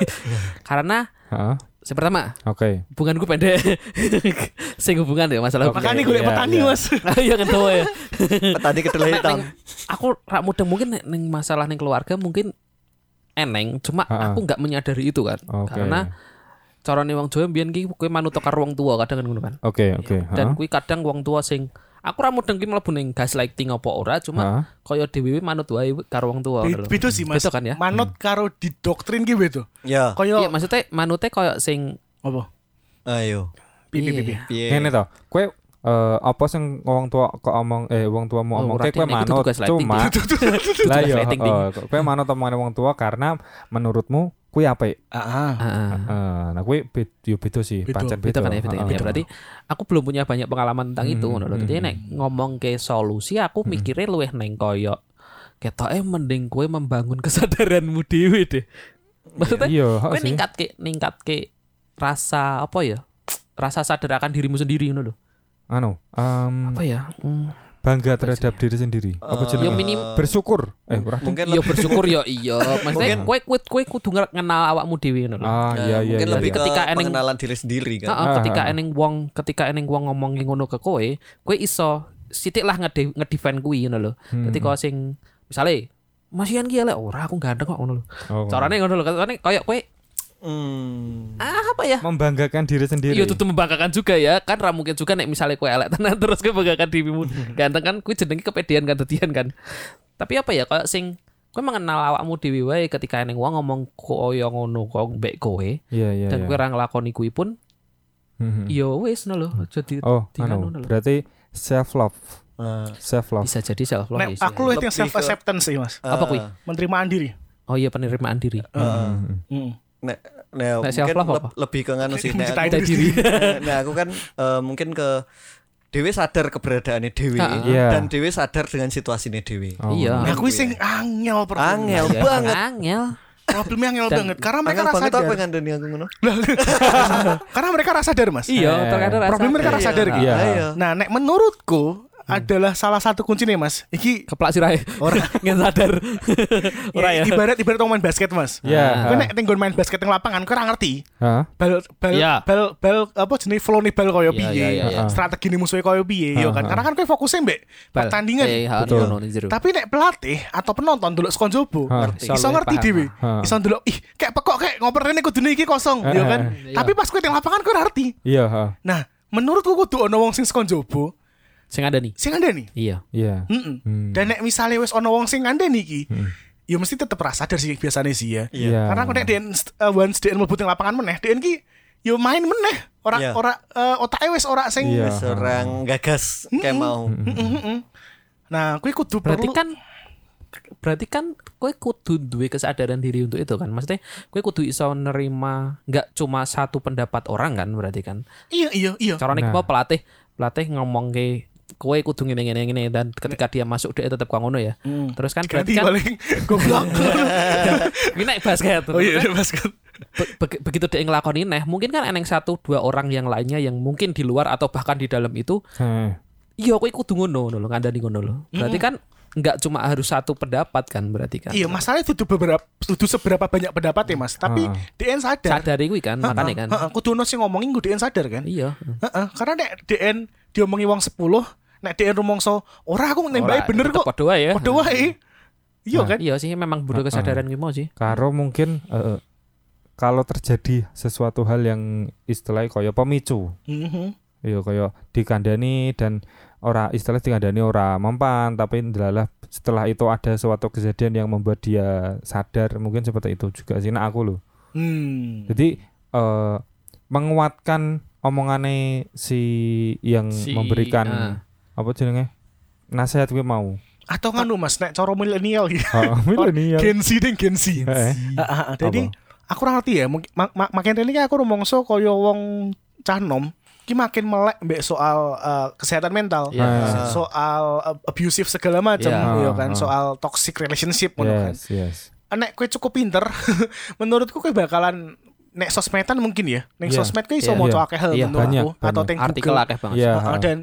Karena Heeh, yang pertama oke hubunganku pendek. Sing hubungan ya masalah. Oke, Makanya gue iya, petani iya. mas. Iya kan tahu ya. Petani kedelai hitam. Neng- aku rak mudeng mungkin nek ning masalah ning keluarga mungkin eneng cuma Ha-ha. aku nggak menyadari itu kan. oke Karena carane wong Jawa mbiyen ki kowe manut karo wong tua kadang kan ngono kan. oke oke Dan heeh, kuwi kadang wong tua sing aku ra mudeng ki mlebu ning gaslighting apa ora cuma heeh. kaya dhewe manut wae karo wong tua. Be-. Beda sih mas. Beda kan ya? Manut karo di doktrin ki beda. Ya. Kaya Iya maksudnya manute kaya sing apa? Ayo. Pipi Iya. pipi. Piye? Ngene to, kowe eh, apa sing wong tua kok omong eh wong tua mau Oh, omong kowe manut cuma lah yo kowe manut omongane wong tua karena menurutmu kuwi apik Ah, ah. Heeh. Heeh, nah kuwi bed- yo beda sih, pancen Beda beda. kan ya. Ya, berarti aku belum punya banyak pengalaman tentang itu Hmm, ngono lho. Dadi hmm, nek ngomong ke solusi aku mikirnya luwih neng koyo ketoke mending kowe membangun kesadaranmu dhewe deh. Maksudnya Iya, heeh kowe sih. ningkat ke ningkat ke rasa apa ya? Rasa sadar akan dirimu sendiri ngono lho. Anu, em, Apa ya? Hmm. Bangga terhadap diri sendiri. Apa Eh, jenenge? Ya minim Bersyukur. Eh, ora. Mungkin Iya lebih- bersyukur ya iya. Maksudnya Mungkin- kowe kowe kowe kudu ngenal awakmu dhewe ngono. Ah, Ya, iya iya mungkin iya. lebih iya. ke Ketika eneng- pengenalan diri sendiri kan. Heeh, Ah, ketika ah. eneng wong ketika eneng wong ngomongin ngono ke kowe, kowe iso sithik lah ngede ngedefend kuwi ngono lho. Hmm. Dadi kok sing misale Mas Ian ki elek ora aku ganteng kok ngono lho. Oh. Carane ngono lho, carane koyo kowe Hmm. ah apa ya? membanggakan diri sendiri. Iya tutu membanggakan juga ya kan ra mungkin juga nek misalnya kowe elek tenan terus kowe membanggakan dirimu ganteng kan kuwi jenenge kepedean kan dadian kan. Tapi apa ya koyo sing kowe mengenal awakmu dhewe wae ketika eneng wong ngomong koyo ngono kok mbek kowe Iya iya. dan iya. kowe ra nglakoni kuwi pun Mhm. ya wis ngono lho jadi Oh, anu, lho. berarti self love. Ah. Self love. bisa jadi self love Nek, aku lu yang Lebih self acceptance sih mas. Apa kuwi? Penerimaan diri. Oh iya penerimaan diri. Mhm. Hmm. Nek, nek, Nek mungkin leb- apa? lebih ke nganu sih. Nek, aku, diri. nah aku kan eh, mungkin ke Dewi sadar keberadaannya Dewi Ah. Iya. dan Dewi sadar dengan situasinya Dewi. Oh. Iya. Nah, aku sing angel. Angel Iya, banget. Angel. Problemnya angel Dan- banget karena mereka rasa sadar. apa ngandani aku ngono? Karena mereka rasa sadar, Mas. Iya, Eh, terkadang rasa. problem mereka rasa sadar gitu. Iya. Iya. Nah, nek menurutku adalah salah satu kuncinya, Mas. Iki Keplak sirahe. Ora. Nggak sadar. Ora ya. ibarat ibarat orang main basket, Mas. Iya. Kowe nek tenggon main basket ning lapangan, ora ngerti. Hah? Bal bal Iya. bal bal apa jenis flow nih bal koyo Iya, piye. iya, iya. Strategi nih musuhnya koyo piye, yo kan. Karena kan kowe fokusnya mbek pertandingan. Eh. Tapi nek pelatih atau penonton dulu sekon jobo, Ha. iso ngerti. Ha. Iso ndelok ih kayak pekok kayak ngoper rene kudune iki kosong, yo kan. Tapi pas kowe ning lapangan ora ngerti. Iya. Nah, menurutku kudu ono wong sing sekon jobo, Sing ada nih. sing ngandani. Iya. Iya. Heeh. Hmm. Dan nek misalnya wis ono wong sing ngandani iki, ya mesti tetep rasa sadar sih biasanya sih ya. Iya. Karena aku nek den uh, once den mlebu ning lapangan meneh, den ki yo main meneh. Ora Iya. ora uh, otake wis ora sing Iya. Seorang gagas kayak mau. Heeh, heeh. Nah, kuwi kudu Berarti perlu kan berarti kan kowe kudu duwe kesadaran diri untuk itu kan. Maksudnya kowe kudu iso nerima nggak cuma satu pendapat orang kan berarti kan. Iya iya iya. Carane Nah. nah. pelatih pelatih ngomong ke kowe kudu ngene ngene ngene dan ketika dia masuk dia tetap kau ngono ya. Terus kan berarti kan paling goblok. ini naik basket. oh iya, udah basket. be- be- begitu dia ngelakoni neh, mungkin kan eneng satu dua orang yang lainnya yang mungkin di luar atau bahkan di dalam itu, Heh. iya kowe kudu ngono ngono lho, ngandani ngono lho. Berarti kan nggak cuma harus satu pendapat kan berarti kan. Iya, masalahnya itu beberapa itu seberapa banyak pendapat ya, Mas. Tapi Heeh. DN sadar. Sadari kuwi kan, makanya kan. Heeh, kudu ono sing ngomongin kudu DN sadar kan. Iya. Heeh, karena nek DN diomongi wong 10, nek DN rumongso ora aku nembaki Ora, bener kok. Padha wae ya. Padha wae. Iya Nah. kan? Iya sih memang butuh kesadaran kuwi mau sih. Karo mungkin eh, kalau terjadi sesuatu hal yang istilahnya kaya pemicu, Mhm. ya kaya dikandani dan ora istilah dikandani ora mempan, tapi adalah setelah itu ada suatu kejadian yang membuat dia sadar, mungkin seperti itu juga sih nah aku loh. Hmm. Jadi eh menguatkan omongannya si yang Si- memberikan ah. apa jenenge nasihat gue mau. Atau nganu Mas, nek cara milenial gitu. Oh, milenial. Gen Z ding Gen Z. Eh, Ah, ah. Jadi aku ora ngerti ya, mungkin mak mak makin ini kan aku rumongso kaya wong cah nom ki makin melek mbek soal eh, kesehatan mental. Iya. Ah. Soal eh, abusive segala macam Iya. ya kan, Ah. soal toxic relationship ngono kan. yes, yes. Nek kowe cukup pinter, menurutku kowe bakalan nek sosmedan mungkin ya. Nek Iya. sosmed kowe iso Iya. maca Iya. akeh hal Iya, menurutku banyak, atau banyak. teng Artikel akeh banget. Iya. Heeh, dan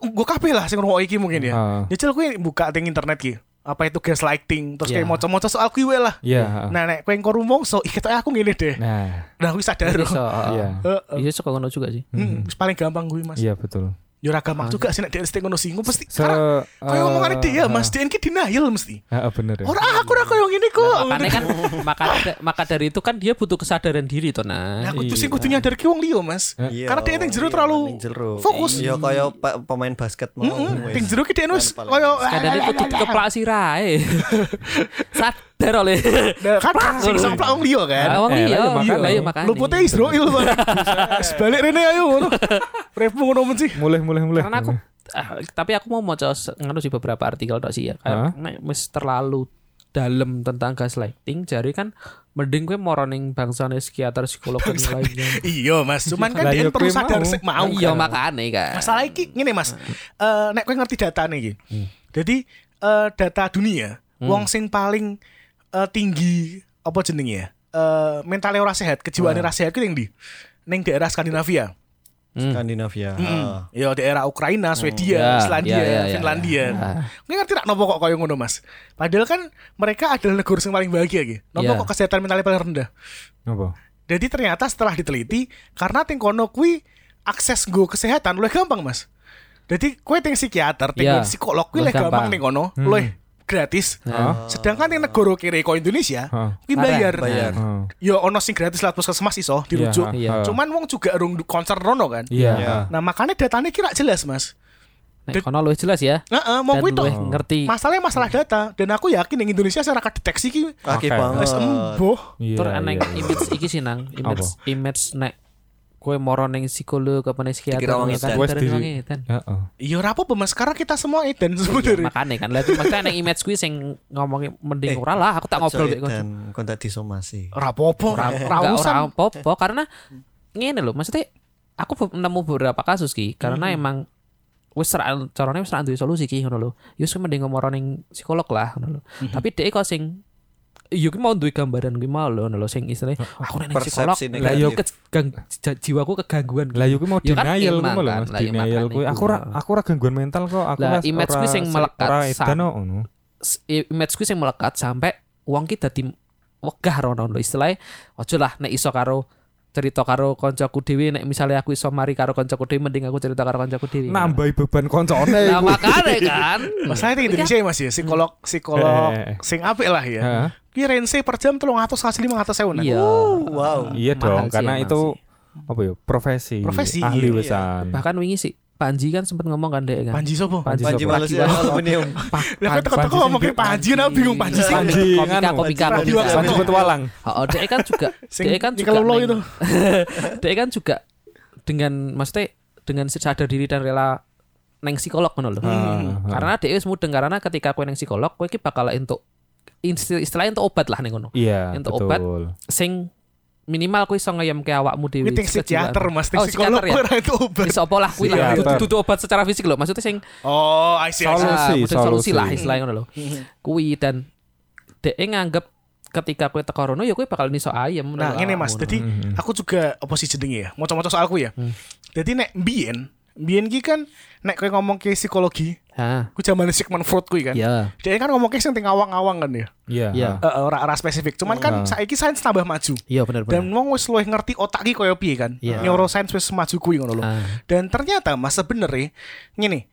gue kabeh lah sing ngrungok iki mungkin ya. Ah. Jajal kowe buka teng internet ki. Apa itu gaslighting, terus Iya. kayak maca-maca soal kuwi wae lah. Iya. Nah, nek kowe engko rumongso, iki aku ngene deh. Nah, Nah, aku sadar. Iya. Iya suka ngono juga sih. Hmm, wis paling gampang gue Mas. iya betul. Yo ora gampang juga sih nek dia ngono sih. Pasti Se karena koyo eh, ngomongane dia ah, Mas, dia ki denial mesti. ah, bener ya. Ora aku ora koyo ngene kok. Nah, makanya kan maka maka dari itu kan dia butuh kesadaran diri tuh Nah, nah. aku tuh Iya. sing kudu nyadar ki wong liya, Mas. Iya, Karena dia ning jero iya, terlalu fokus. Iya kaya pa- pemain basket mau. Heeh, ning jero ki dia wis koyo Kadang itu kudu keplak sirahe. Sadar oleh. Nah, kan sing keplak wong liya kan. Ah, wong Eh, iya, lah, iya, makanya makanya. iya makanya. Lupute Israel Bang. Wis balik rene ayo ngono. Repmu ngono men sih. Mulai mulai mulai. Karena aku ah, tapi aku mau maca ngono sih beberapa artikel tok sih ya. Kayak nek wis terlalu dalam tentang gaslighting jadi kan mending gue moroning bangsane psikiater psikolog dan lainnya. Iya, Mas. Cuman kan dia ya perlu sadar mau. sik mau. Iya kan. makane kan. Masalah iki ngene Mas. Eh nek kowe ngerti datane iki. Hmm. Jadi eh data dunia, wong sing paling eh, tinggi apa jenenge ya? Eh mentalnya ora sehat, kejiwaannya ora sehat ku ning ndi? Ning daerah Skandinavia. Skandinavia. Ah. Ya daerah Ukraina, Swedia, Ya, Islandia, ya, ya, ya, Finlandia. ya. Kowe ngerti tak nopo kok koyo ngono, Mas? Padahal kan mereka adalah negara yang paling bahagia iki. Nopo Ya. kok kesehatan mentalnya paling rendah? Apa? Jadi ternyata setelah diteliti karena ting kono kuwi akses go kesehatan luwih gampang, Mas. Jadi kue ting psikiater, ting Iya, psikolog kuwi luwih gampang gampang. ning kono, luwih gratis. Hah? Sedangkan yang negara kiri ko Indonesia, kuwi Arek, bayar. bayar. Ah. Ya ono sing gratis lewat puskesmas iso dirujuk. Iya, Iya. Cuman wong juga rung concern rono kan. Iya. Iya. Nah, makanya datanya kira jelas, Mas. Nek kono luwih jelas ya. Heeh, mau kuwi tok. luwih ngerti. Masalahnya masalah data dan aku yakin yang Indonesia secara kedeteksi ki Oke Oke. banget. wis embuh. Iya. Tur iya. image iki sih nang image image nek kowe moro ning psikolog apa ning psikiater wong kan edan. Di- wong edan. Heeh. Iya ora apa-apa Mas, karena kita semua edan sebenarnya. Makane kan lha makanya ning image kuwi sing ngomongin mending Eh, ora lah aku tak ngobrol mek dan kontak disomasi. Ora apa-apa, ora apa-apa karena ngene lho maksudnya aku nemu beberapa kasus ki karena emang wis ra carane wis ra duwe solusi ki ngono lho ya wis mending ngomong ning psikolog lah ngono lho tapi dhek kok sing Iya, ki mau duwe gambaran ki mau lho, lho sing istilahnya aku ning psikolog, lah yo jiwaku kegangguan. Lah yo kuwi mau kan denial kuwi lho kan, Mas. lah, ya Denial kuwi. Aku ora aku ora gangguan mental kok. Aku Lah, image kuwi sing melekat image ku sing melekat sampai wong ki dadi wegah rono lho istilahnya ojo lah nek iso karo cerita karo koncoku dhewe nek misalnya aku iso mari karo koncoku dhewe mending aku cerita karo koncoku dhewe. Nambahi beban koncone Nah, iku. makanya kan. Masalahnya di Indonesia ya Mas ya, psikolog psikolog Eh. sing apik lah ya. Heeh. Ki range per jam 300 kasih 500 sewu. Iya. Wow. Iya dong, sih karena itu apa ya profesi, Profesi, ahli iya. wesan. Bahkan wingi sih Panji kan sempat ngomong kan dek kan. Panji sopo? Panji Panji sopo? Malaysia aluminium. Lah teko-teko Panji ngomongin Panji nah bingung Panji sing. Panji Komika, komika, Panji komika. Waksono. Panji petualang. Oh, dek kan juga, dek kan juga, neng- itu. dek kan juga dengan maksudnya dengan sadar diri dan rela neng psikolog ngono lho. Hmm. Karena dek wis mudeng karena ketika kowe neng psikolog kowe iki bakal entuk isti- istilahnya entuk obat lah ning ngono. Iya, Untuk obat. Sing minimal kowe iso ngeyemke awakmu dhewe. Kuwi psikiater Mas, Oh, psikolog ya. ora itu obat. Wis apa lah kuwi lah. Dudu- obat secara fisik lho. Maksudnya sing Oh, I see. I see. Solusi, ah, solusi solusi. lah istilahnya ngono lho. Kuwi dan dek nganggep ketika kue teko rono ya kue bakal niso ayam Nah, ini Mas. awakmu. Jadi aku juga apa sih jenenge ya? Mau coba soalku ya. Jadi nek mbien, mbien ki kan nek kowe ngomong ke psikologi, Hah. ku zaman Sigmund Freud kuwi kan. Ya. Dia kan ngomong sing ting awang-awang kan ya. Iya. Iya. ha. Eh, ora ora spesifik. Cuman kan saiki sains tambah maju. Iya bener Dan bener. wong wis luwih ngerti otak ki koyo piye kan. Iya. Neuroscience wis maju kuwi ngono lho. Ah. Dan ternyata Mas sebenarnya ngene.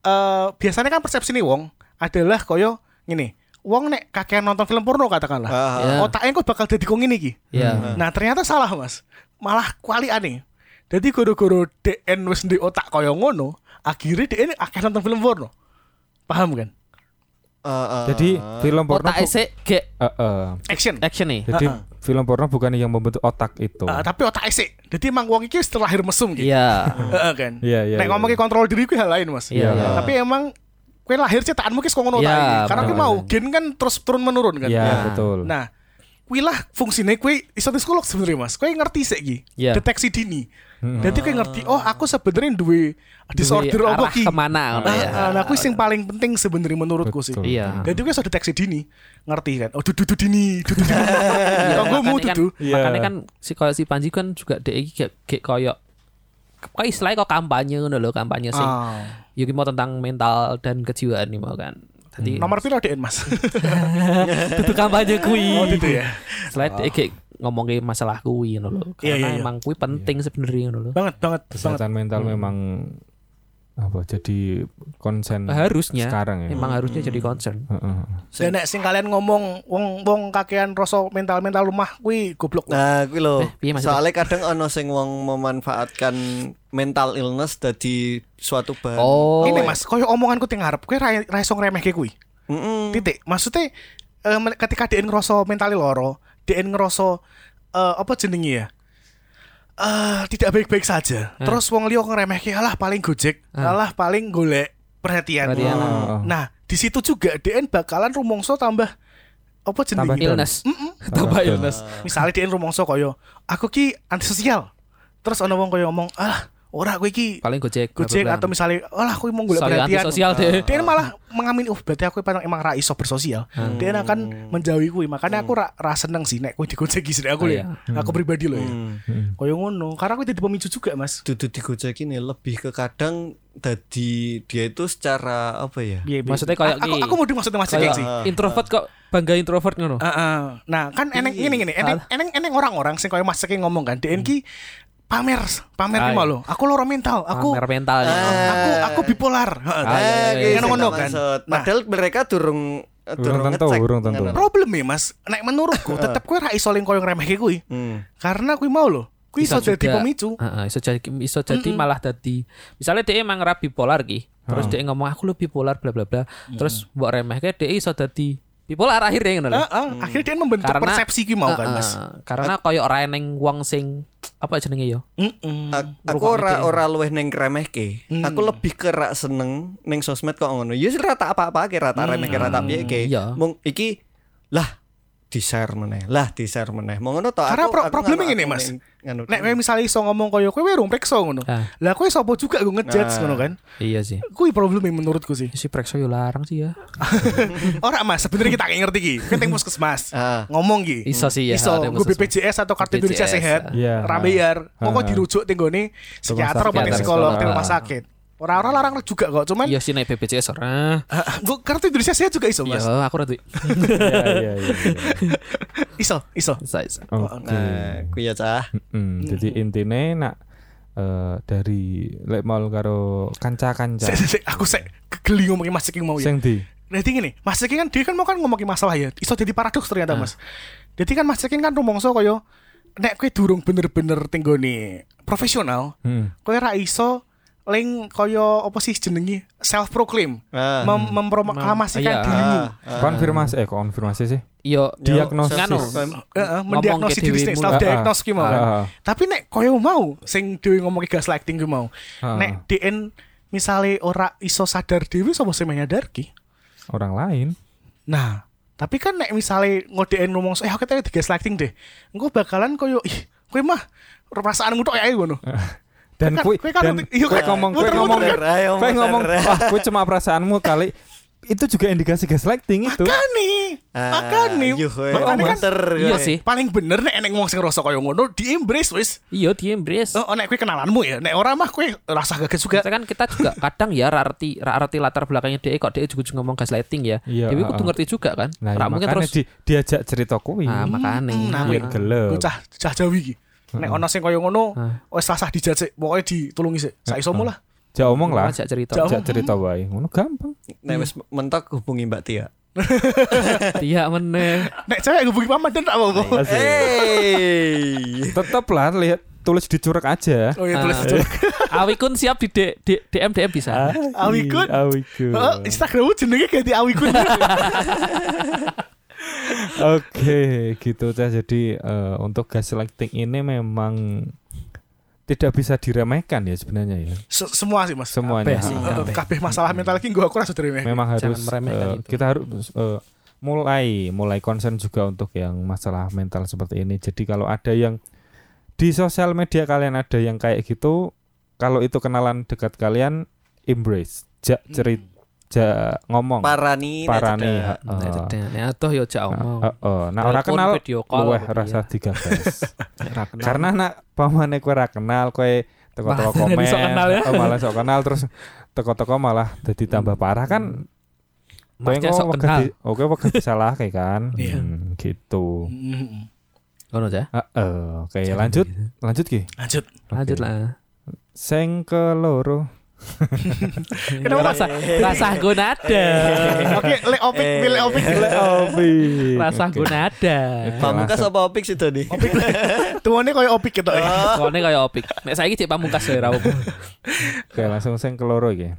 Eh biasanya kan persepsi nih wong adalah koyo ngene. Wong nek kakean nonton film porno katakanlah. Ah, Ya. Otaknya kok bakal jadi kok ngene iki. Iya. Nah ternyata salah mas Malah kuali aneh Jadi goro-goro DN wis di otak kaya ngono Akhirnya DN akhirnya nonton film porno Paham kan? Eh, eh, Jadi film porno Otak esek gek Eh, eh. Action action nih. Jadi film porno bukan yang membentuk otak itu. Eh, Tapi otak esek Jadi emang wong iki setelah lahir mesum gitu Iya. Heeh, kan Iya, iya, Nek iya, ngomong ke kontrol diri ku hal lain mas Iya. Iya. Tapi emang Kue lahir cetakanmu kis ngono Iya, otak Karena kue mau Gen kan terus turun menurun kan Iya, betul. Nah Kuwi lah fungsinya kue iso psikolog sebenarnya mas Kue ngerti sih ki Iya. Deteksi dini Jadi kue ngerti Oh aku sebenarnya duwe disorder apa ki ke mana ngono Nah, ya. nah, aku sing paling penting sebenarnya menurutku sih. Iya. Jadi gue sudah deteksi dini, ngerti kan? Oh, dudu dini, dudu dini. Kalau gue mau makanya kan, dudu. Iya. makanya kan si koyo si Panji kan juga dek iki gek gek koyo kok istilahnya kok kampanye ngono lho, kampanye sing Ah. Yuki mau tentang mental dan kejiwaan nih mau kan. Jadi Nomor piro DN Mas? itu kampanye kuwi. oh, gitu ya. Selain dek gek ngomongin masalah kuwi ngono lho. Iya, Karena iya, iya. emang kuwi penting sebenarnya ngono lho. Banget, banget, banget. Kesehatan mental memang apa jadi konsen Harusnya sekarang ya. emang harusnya jadi concern. Heeh. Dan nek sing kalian ngomong wong wong kakean rasa mental-mental rumah kuwi goblok. Nah, kuwi lho. Eh? Soalnya kadang ono sing wong memanfaatkan mental illness dadi suatu bahan. Oh. Ini Mas, koyo omonganku teng ngarep, kowe ra iso ngremehke kuwi. Mm-mm. Titik. Maksudnya eh, ketika DN ngerasa mentali loro, DN ngerasa eh, apa jenenge ya? Eh tidak baik-baik saja. Terus wong liya ngremehke alah paling gojek, alah paling golek perhatian. Perhatian. Oh. Nah, di situ juga DN bakalan rumongso tambah apa Tambah jenenge? illness. Tambah illness. Misalnya DN rumongso koyo aku ki antisosial. Terus ana wong koyo ngomong, "Ah, ora kowe iki Paling gojek. gojek atau misalnya alah aku mau golek Soalnya perhatian. antisosial deh. Dia malah mengamini oh berarti aku emang, emang ra iso bersosial. Dia akan menjauhi kuwi. Makanya aku ra, ra seneng sih nek kowe digojeki sih aku Ah, ya. Aku pribadi loh ya. Hmm. Koyo ngono. Karena aku jadi pemicu juga, Mas. Dudu digojek ini lebih ke kadang dadi dia itu secara apa ya? Piye, piye? Maksudnya kayak aku, ki- aku mau dimaksudnya Mas sih. introvert kok bangga introvert ngono. Heeh. Nah, kan eneng ini gini, eneng eneng eneng orang-orang sing koyo Mas ngomong kan, DN ki pamer, pamer Ah, iya. lo. Aku loro mental, aku Pamer mental. aku aku bipolar. Heeh. Ah, iya, iya, Eh, iya. kan. Nah. Padahal mereka durung Durung tentu, ngecek. durung tentu. Problem ya, Mas. Nek menurutku tetep kowe ra iso ling koyo ngremehke kuwi. Hmm. Karena kuwi mau lo. Kuwi iso jadi pemicu. Heeh, iso jadi iso jadi malah dadi misalnya dia emang ra bipolar ki. Terus dia ngomong aku lu bipolar bla bla bla. Terus mbok remehke dia iso dadi bipolar akhirnya ngono lho. Heeh, akhirnya dia membentuk Karena- persepsi ki mau kan, Mas. Karena koyo ora eneng wong sing apa jenenge yo? Heeh. A- aku ora ora luwih ning kremehke. Aku lebih ke rak seneng ning sosmed kok ngono. Ya wis ra tak apa-apa ke ra tak remehke ra tak piye ke. Iya. Mung iki lah di-share meneh. Lah di-share meneh. Mau ngono to Karena aku pro- problemnya aku Mas. nganu- Nek misalnya iso ngomong koyo kowe urung prekso ngono. Ah. Lah kowe sapa juga gue ngejudge Nah. ngono kan. Iya sih. Kuwi problemnya menurutku sih. Si Prekso yo larang sih ya. Ora Mas, sebenarnya kita ngerti ki. Kowe teng puskesmas. Ah. Ngomong ki. Iso sih ya. Iso gue. BPJS atau kartu Indonesia Sehat. Ra bayar. Pokok Ah. dirujuk teng gone psikiater apa teng psikolog Ah. rumah sakit. Ora-ora larang juga kok, cuman Iya sih naik BPJS ora. gue kartu Indonesia Sehat juga iso, Iya, Mas. aku ora duwe. Iya, iya, iya. Iso, iso. Oke. Nah, ku ya cah. Mm, Jadi intine nak eh, dari lek mal karo kanca-kanca aku sek kegeli ngomongin Mas Ceking mau ya. sing di Jadi gini, Mas Ceking kan dia kan mau kan ngomongin masalah ya. Iso jadi paradoks ternyata, Ah. Mas. Jadi kan Mas Ceking kan rumongso koyo nek kowe durung bener-bener tenggone profesional, hmm. kowe ra iso ling koyo apa sih jenenge self proclaim Ah. mem memproklamasikan Iya. dirimu. konfirmasi eh konfirmasi sih Yo Diagnosis. nganu. Heeh, mendiagnosis ke diri sendiri, self diagnose ki mau Ah, kan. ah. Tapi nek koyo mau sing dhewe ngomong gaslighting ki mau. Ah. Nek DN misale ora iso sadar dhewe sapa sing menyadarki? orang lain Nah, tapi kan nek misalnya ngodein ngomong eh aku tadi gaslighting deh. Engko bakalan koyo ih, kowe mah perasaanmu tok ae ngono. dan kan dan iya, kan- ngomong muter-muter ngomong kan? Muter. ngomong wah kowe cuma perasaanmu kali itu juga indikasi gaslighting itu. Makane. Makane. Yuh, we, Makane kan Iya sih. paling bener nek enek wong sing rasa kaya ngono di embrace wis. Iya di embrace. Oh, nek kowe kenalanmu ya, nek ora mah kowe rasa kaget juga. Kan kita juga kadang ya ra arti ra arti latar belakangnya dia kok dia juga ngomong gaslighting ya. Iya, Dewi ah, kudu ah. ngerti juga kan. Nah, ya mungkin terus di, diajak cerita kuwi. Ah, makane. nah, Biar kuwi- gelem. Cah cah Jawi iki. Nek ana sing kaya ngono, wis rasah dijajak, pokoke ditulungi sik. Saisomu lah. Ja omong lah. ajak cerita. Jauh. Ajak cerita wae. Ngono gampang. Nek wis mentok hubungi Mbak Tia. Iya meneh. Nek cewek hubungi paman dan tak apa-apa. Asik. Hey. Tetep lah lihat tulis di curek aja. Oh iya tulis Ah. itu. Awikun siap di, D- D- DM DM bisa. Awikun. Awikun. Oh, Instagrammu jenenge ganti Awikun. Oke, gitu Cah. Jadi eh, untuk gaslighting ini memang tidak bisa diremehkan ya sebenarnya ya. Se- Semua sih, Mas. Semuanya. Kabeh. Eh, masalah mental iki gua aku rasa terima. Memang Jangan harus meremehkan itu. kita harus eh, mulai mulai concern juga untuk yang masalah mental seperti ini. Jadi kalau ada yang di sosial media kalian ada yang kayak gitu, kalau itu kenalan dekat kalian embrace, ja cerit, ja ngomong, Parani parani. Nah. Nek atuh ya cak omong. Ha, ha. Nah, ora kenal video call luweh rasa iya. digagas. Karena nak pamane kowe ora kenal kowe teko-teko komen, sok kenal ya. oh, malah sok kenal terus teko-teko malah jadi tambah parah kan. Kowe Masnya sok kok kenal. di, oke wegah disalahke kan. Iya. Hmm, gitu. Ngono aja. Heeh, oke lanjut. Lanjut ki. Lanjut. Lanjut lah. Sing keloro. Kenapa? rasa rasa gue nada. Oke, le opik, Eh. le opik. Obi. Rasa gue nada. Pamungkas apa opik sih tadi? Opik. Tuane koyo opik gitu. Soalnya kayak opik. Nek saiki cek pamungkas ya ra apa. Oke, langsung sing keloro iki.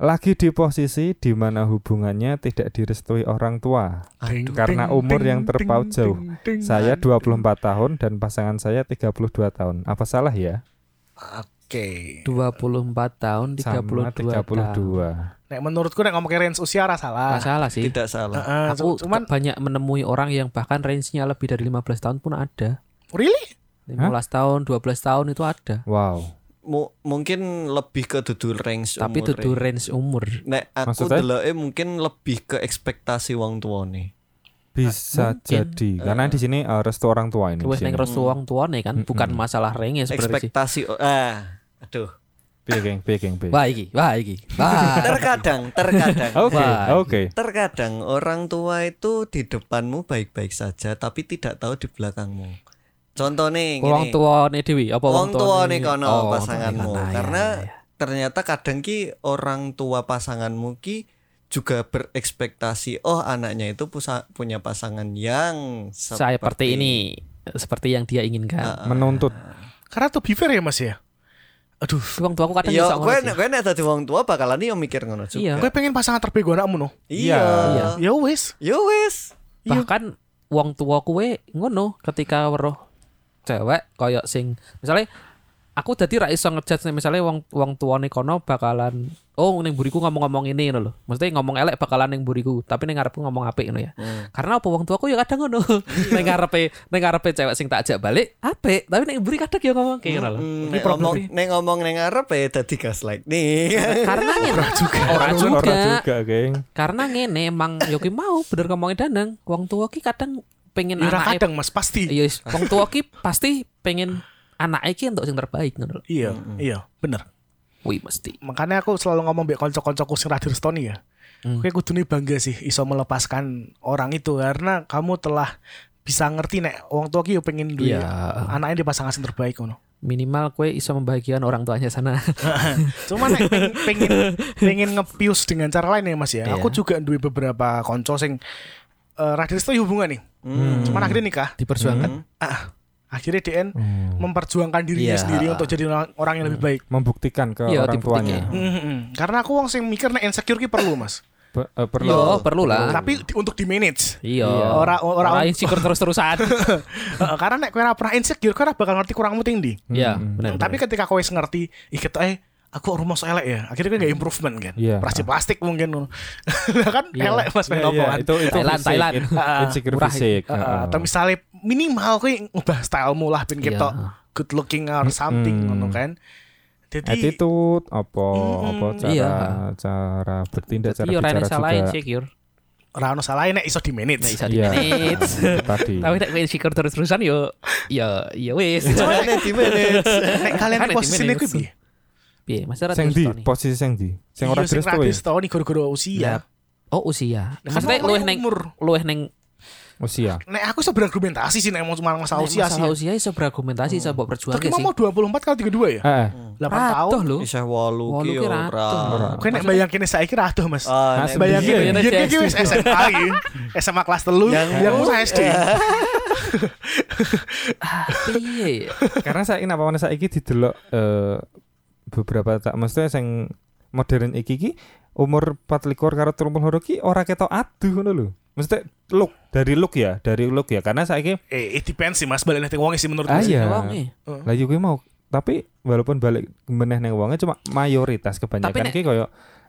Lagi di posisi di mana hubungannya tidak direstui orang tua. Ding, Karena ding, umur ding, yang terpaut ding, jauh. ding, ding. Saya 24 tahun dan pasangan saya 32 tahun. Apa salah ya? Oke. 24 tahun 32 Sama tahun. 32. Nek menurutku nek ngomong range usia ora salah. Nggak salah sih. Tidak salah. Heeh, Aku cuman banyak menemui orang yang bahkan range-nya lebih dari 15 tahun pun ada. really 15 tahun, 12 tahun itu ada. Wow. Mu- mungkin lebih ke dudul range Tapi umure. itu range umur. Nek aku Maksudnya? deloke mungkin lebih ke ekspektasi wong tuane. Bisa Mungkin. jadi karena di sini eh, restu orang tua ini. di Wes restu wong tuane kan, bukan masalah range sebenarnya sih. Ekspektasi ah aduh. Piye, geng? Piye, geng? Piye? Wah iki, wah iki. Wah. Terkadang, terkadang. Oke, oke. Terkadang orang tua itu di depanmu baik-baik saja tapi tidak tahu di belakangmu. Contohnya Wong gini. tuane dhewe apa Wong tuane tuane? kono Oh, wong pasanganmu. Karena ya, ya. ternyata kadang ki orang tua pasanganmu ki juga berekspektasi oh anaknya itu pusa- punya pasangan yang seperti ini, seperti yang dia inginkan. Ah, Menuntut. karena to be fair ya Mas ya. Aduh, Wong tuaku kadang Iya, iso gue ngono nek dadi wong tua bakalan yo mikir ngono juga. Iya. gue pengen pasangan terbaik anakmu no. Iya. Iya. Ya wis. Yo wis. Iya. Bahkan wong tua kuwe ngono ketika weruh cewek koyo sing misalnya aku dadi ra iso ngejudge nih, misalnya wong wong tuane kono bakalan oh ning buriku ngomong-ngomong ini ngono lho. Mesti ngomong elek bakalan ning buriku, tapi ning ngarepku ngomong apik ngono ya. Karena apa wong tuaku ya kadang ngono. ning ngarepe ning ngarepe cewek sing tak ajak balik apik, tapi ning mburi kadang ya ngomong kayak ngono lho. Hmm, problem ngomong nek ngomong ning ngarep ya dadi gaslight nih. Karena ngene juga. Ora Ora juga. juga, geng. Karena ngene emang yo ki mau bener ngomongin danang. Wong tua ki kadang pengen Ya ora anake kadang Mas pasti. Iya, wong tua ki pasti pengen anak iki untuk yang terbaik ngono lho. Iya, iya, bener. Wih mesti. Makanya aku selalu ngomong mbek kanca-kancaku sing Stoni ya. Hmm. Kowe kudune bangga sih iso melepaskan orang itu karena kamu telah bisa ngerti nek wong tua ki yo pengen duwe Iya. anaknya di pasangan sing terbaik ngono. Minimal kue iso membahagiakan orang tuanya sana. Cuma nek pengen pengen, pengen ngepius dengan cara lain ya Mas ya. Iya. Aku juga duwe beberapa konco sing uh, radio Stoni hubungan nih. Hmm. Cuman akhirnya nikah. Diperjuangkan. Ah, akhirnya DN Hmm. memperjuangkan dirinya Iya. sendiri untuk jadi orang, orang yang lebih baik. Membuktikan ke Iya, orang dibuktikan. tuanya. Mhm. Karena aku wong sing mikir nek insecure ki perlu Mas. Pe- eh, perlu. Yo, perlu lah. Tapi di- untuk di manage. Iya. Ora ora Orang insecure terus-terusan. Heeh, karena nek kowe ora pernah insecure, kowe ora bakal ngerti kurangmu tinggi. Iya, Hmm. benar. Tapi ketika kowe wis ngerti, iket eh aku rumah so elek ya. Akhirnya kowe gak improvement kan. Iya. Plastik plastik mungkin kan Iya. elek Mas Iya, pengen iya, ngomongan. itu itu Thailand, Thailand. itu insecure fisik. Heeh, Heeh. atau misalnya minimal kowe ngubah stylemu lah ben Iya. ketok good looking or something ngono kan. Jadi attitude apa Mm, apa cara iya. cara bertindak cara yo bicara juga Kyur. ora ono salah nek iso di manage. Nek iso Iya. di-manage. Itu tadi Tapi nek kowe sikur terus-terusan yo ya ya wis. Soalnya di manage. Nek kalian Kan di posisi di ini manage. piye? Piye, Mas ora sing di to posisi sing di sing Iya, ora sing dress ra tuh ya distoni gara-gara usia. Ya. Oh usia. Nah, kan Maksudnya luwih neng umur. luwih neng usia Nek aku iso berargumentasi sih nek mau cuma masalah usia sih. masalah usia iso berargumentasi iso mbok perjuangke Tapi sih. mau 24 kali 32 ya? eh 8 Ratuh tahun. lho. Isih wolu Wolu ki ki ora. Kowe nek bayangin saiki ratuh, Mas. Ah, Iya, ya, iya, dia iya. iki wis SMA iki. SMA kelas telu, Yang- yang usah SD. Piye? karena saya ini apa mana saya iki didelok eh, beberapa tak maksudnya sing modern iki ki umur 24 karo 32 ki ora ketok aduh ngono lho. Maksudnya look dari look ya, dari look ya karena saya iki Eh, it depends sih Mas, balik nek wong sih menurut Ah, iya. Wonge. lah yo kuwi mau tapi walaupun balik meneh nang wonge cuma mayoritas kebanyakan Tapi nek- ki koyo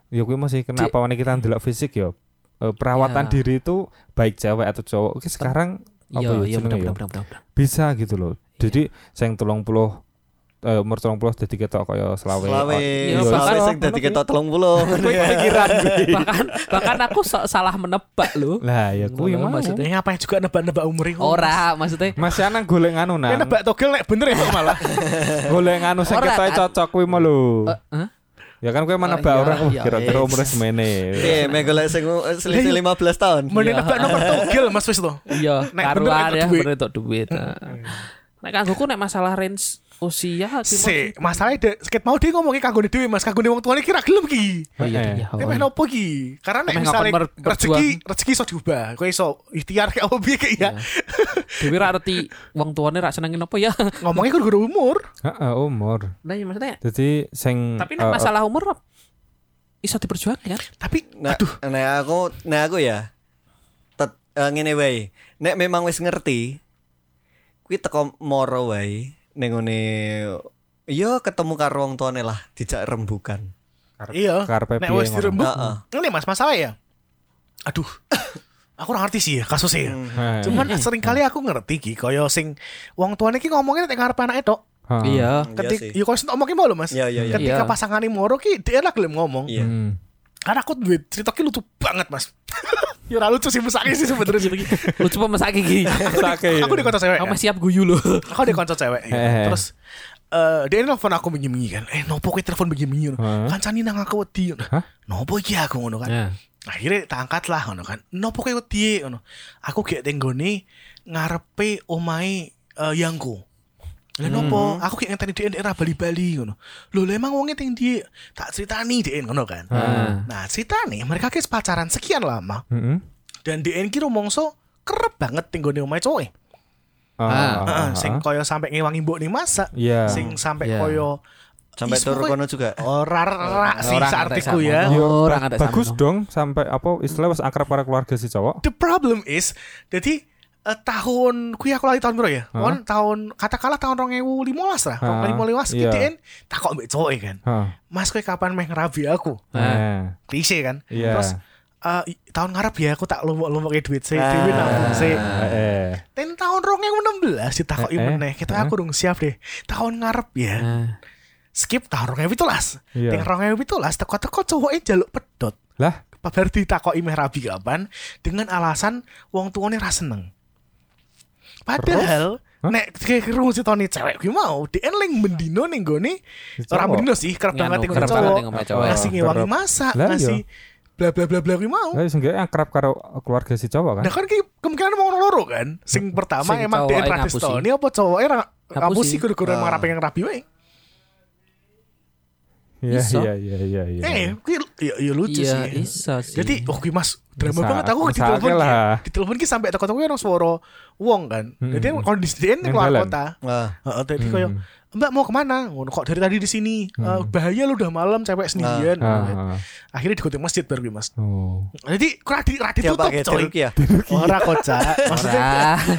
yo kuwi masih Di- kenapa mana kita ndelok fisik yo eh, perawatan Ya. diri itu baik cewek atau cowok Ki sekarang apa Iya, ya iya jenenge bener ya? bener bener bener. bisa gitu loh. Jadi sing 30 eh, umur 30 dadi ketok kaya selawe. Selawe, Iya, selawe bahkan- sing dadi ketok 30. pikiran bahkan bahkan aku so- salah menebak lho. Lah ya kuwi mau. maksudnya. Ini ngapain juga nebak-nebak umur iku? Ora, maksudnya Masih ana golek nganu Ya nang. nebak togel nek bener ya malah. Golek nganu sing ketoke kan? cocok kuwi mau lho. Eh, hah? Ya kan kowe mana iya, orang oh, iya, kira-kira iya. umurnya semene. Iya, mek golek sing selisih 15 tahun. Mending Iya. nebak nomor togel Mas wis to. Iya, karuan ya, duit. bener entuk duit. Nah. Nek kanggoku nek masalah range usia ki Si, masalahnya de, seket mau dia ngomongin kagone dhewe Mas, kagone wong tuane kira gelem ki. Oh iya, Eh. iya. oh, iya. nopo ki? Karena nek misalnya rezeki rezeki iso diubah. Kowe iso ikhtiar kayak apa piye kayak ya. Dewi ra ngerti wong tuane ra senengin apa ya. Ngomongnya kudu umur. Heeh, umur. Nah, iya maksudnya Jadi sing tapi eh, nek masalah umur iso diperjuangkan kan? Tapi Nah, nek aku nek aku ya tet, eh, ngene wae. Nek memang wis ngerti kuwi teko moro wae ning ngene iya ketemu karo wong tuane lah dijak rembukan. iya. karpe Nek wis dirembuk. Heeh. Ini Mas masalah ya. Aduh. aku ora ngerti sih ya kasusnya. ya. Heh. Cuman sering kali aku ngerti ki kaya sing wong tuane ki ngomongnya nek ngarep anake tok. Iya. Ketik sih. ya kok sing ngomongin mau lho Mas. Iya, iya, iya. Ketika Iya. pasangan moro ki dia lah gelem ngomong. Iya. Hmm. Karena aku duwe cerita ki lucu banget Mas. ya lucu sih mesake sih sebenarnya. Lu coba mesake gini. Sake. aku di kota cewek. Kamu kan. masih siap guyu loh. Aku di konco cewek. ya. Eh. Terus eh dia nelfon aku begini kan. Eh nopo kowe telepon begini ngono. Hah? Kancani nang aku wedi. ngono. Hah? Nopo iki aku ngono kan. Akhirnya tak angkat lah ngono kan. Nopo kowe wedi ngono. Aku gek tenggone ngarepe omahe eh, yangku. Lah nopo? Aku gek ngenteni dhek daerah Bali-Bali ngono. Lho lah emang wonge teng ndi? Tak critani dhek ngono kan. Ah. Nah, ceritane mereka ki pacaran sekian lama Heeh. dan dhek ki rumangsa kerep banget tenggone omahe cowok. Ah, Ah. ah, ah, sing ah. koyo sampe ngewangi mbok nih masak. Iya. Sing sampe Iya. koyo Sampai turu kono juga. ora ora sih ngerti ya. Oh, ada bagus dong sampai apa istilah wis akrab para keluarga si cowok. The problem is jadi eh, tahun kuwi aku lali tahun berapa ya? Hah? Kon tahun katakanlah tahun 2015 lah. Hah, 2015 iya. iki DN takok mbek cowok kan. Heeh. Mas kowe kapan meh ngerabi aku? Eh. Klise kan. Iya. Terus eh, i- tahun ngarep ya aku tak lumpuk-lumpuke duit sih, Ah. duit nabung sih. Eh, eh. Ten tahun 2016 ditakoki Eh, eh. meneh. Kita Eh. aku dong siap deh. Tahun ngarep ya. nah. Skip tahun 2017. Iya. Ting 2017 teko-teko cowoknya jaluk pedot. Lah, Kabar ditakoki meh rabi kapan dengan alasan wong tuane ra seneng. Padahal Hah? nek krungu citone cewek kuwi mau DN ling mendino ning gone Si ora cowok. mendino sih Nganu, banget banget cowok. Ngasih ngewangi masak, Lah, iya. ngasih bla bla bla bla kuwi mau. lah seenggaknya akrab karo keluarga si cowok kan. Nah kan ki kemungkinan mau loro kan. Sing pertama Sing emang ngapusi. ini apa cowoknya ra Ngapusi. ngapusi kudu-kudu emang rapi yang rapi wae. Iya, iya, iya, iya, iya. Eh, kuwi ya, ya lucu Iya, sih. iso sih. Jadi, oh kuwi Mas, drama banget aku bisa ditelepon akeh ki. lah. Ditelepon ki sampai teko-teko ono suara wong kan. Hmm. Jadi kondisi dia keluar kota. Nah, Heeh, tadi Hmm. koyo Mbak mau ke mana? Ngono kok dari tadi di sini. Eh, bahaya lu udah malam cewek sendirian. Ah, Ngono. ah. Akhirnya di masjid baru Mas. Oh. Jadi kurang di ra dia ditutup pakai coy. ya. Ora kocak. Maksudnya.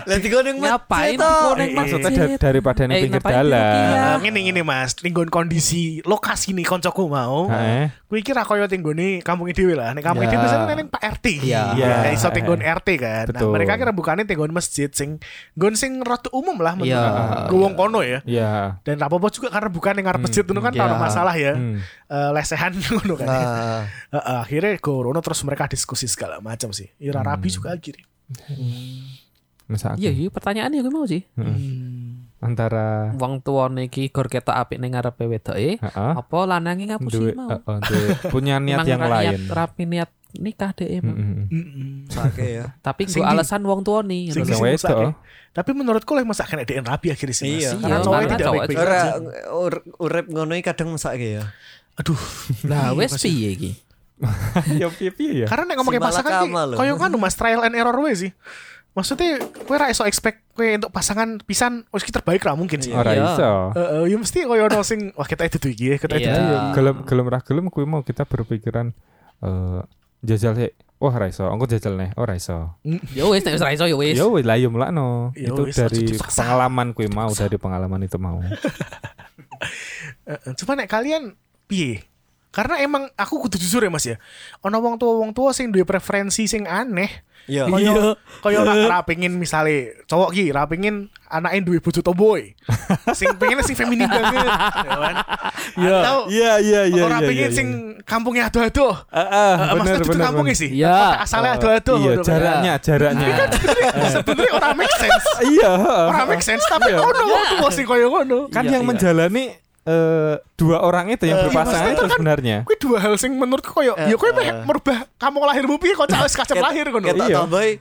Lah digoning Ngapain masjid, Eh, Maksudnya da- daripada ning Eh, pinggir dalan. Rukiah? eh, ngene ngene Mas, tinggon kondisi lokasi nih koncoku mau. Kuwi kira koyo tinggone kampung dhewe lah. Nek kampung Ya. dhewe biasanya neng Pak RT. Iya. Ya, Iya. iso tinggon RT kan. Nah, mereka kira bukannya tinggon masjid sing nggon sing rada umum lah menurut Iya. gue wong kono ya. Iya. Dan rapopo juga karena bukan yang ngarep Hmm, masjid itu kan taruh masalah ya. Hmm. Eh, lesehan ngono kan. Nah, Heeh, akhirnya Gorono terus mereka diskusi segala macam sih. Ira Hmm. rabi juga akhirnya. Masa aku Iya, iya pertanyaannya gue mau sih. antara Wong tuane iki gor ketok apik ning ngarepe wedoke, apa lanange ngapusi mau? punya niat yang lain. Niat, rapi niat nikah deh emang. Mm-mm. Mm-mm. sake ya. Tapi Sing gue di- alasan wong tua nih. Sing Sing sing mesake. Tapi menurutku lah masa kena DN rabi akhirnya sih. Iya. Karena Iya, cowoknya karena tidak baik-baik Ora aja. ur- urip ngono iki kadang mesake ya. Aduh. Lah Iya, wes piye iki? Ya piye ya? Karena nek ngomongin Si pasangan ki malakama lho. koyo kan Mas trial and error we sih. Maksudnya kowe ra iso expect kowe untuk pasangan pisan wis ki terbaik lah mungkin sih. Ora Iya. iso. Heeh, ya mesti koyo ono sing wah kita itu tuh iki, ya, kita itu Iya. tuh. Gelem gelem ra gelem kuwi mau kita berpikiran eh jajal sih. Wah, ra iso. Engko jajal nih. Ora iso. Ya wes nek wis ra iso ya wes. Ya wis lah yo melakno. Ya Itu wis, dari pengalaman kuwi mau, dari pengalaman itu mau. Heeh, Cuma nek kalian piye? Karena emang aku kudu jujur ya Mas ya. Ono wong tua wong tua sing duwe preferensi sing aneh. Iya. Koyo koyo ra, ra pengen misale cowok ki ra pengen anake duwe bojo tomboy. sing pengen sing feminim banget. Ya kan? Atau Iya, iya, ora pengen sing kampungnya ado-ado. Heeh, bener maksudnya itu bener. kampungnya sih. Iya. Kota Asalnya ado-ado. Iya, kan. jaraknya, jaraknya. Sebenarnya ora make sense. Iya, heeh. Ora make sense tapi ono wong tua sing koyo ngono. Kan Iya, yang iya. menjalani eh, dua orang itu yang Eh, berpasangan maksudnya itu kan- sebenarnya. Kuwi dua hal sing menurutku koyo ya kowe meh merubah kamu lahirmu piye kok cawes kacep lahir ngono. Ketok Iya. tambahi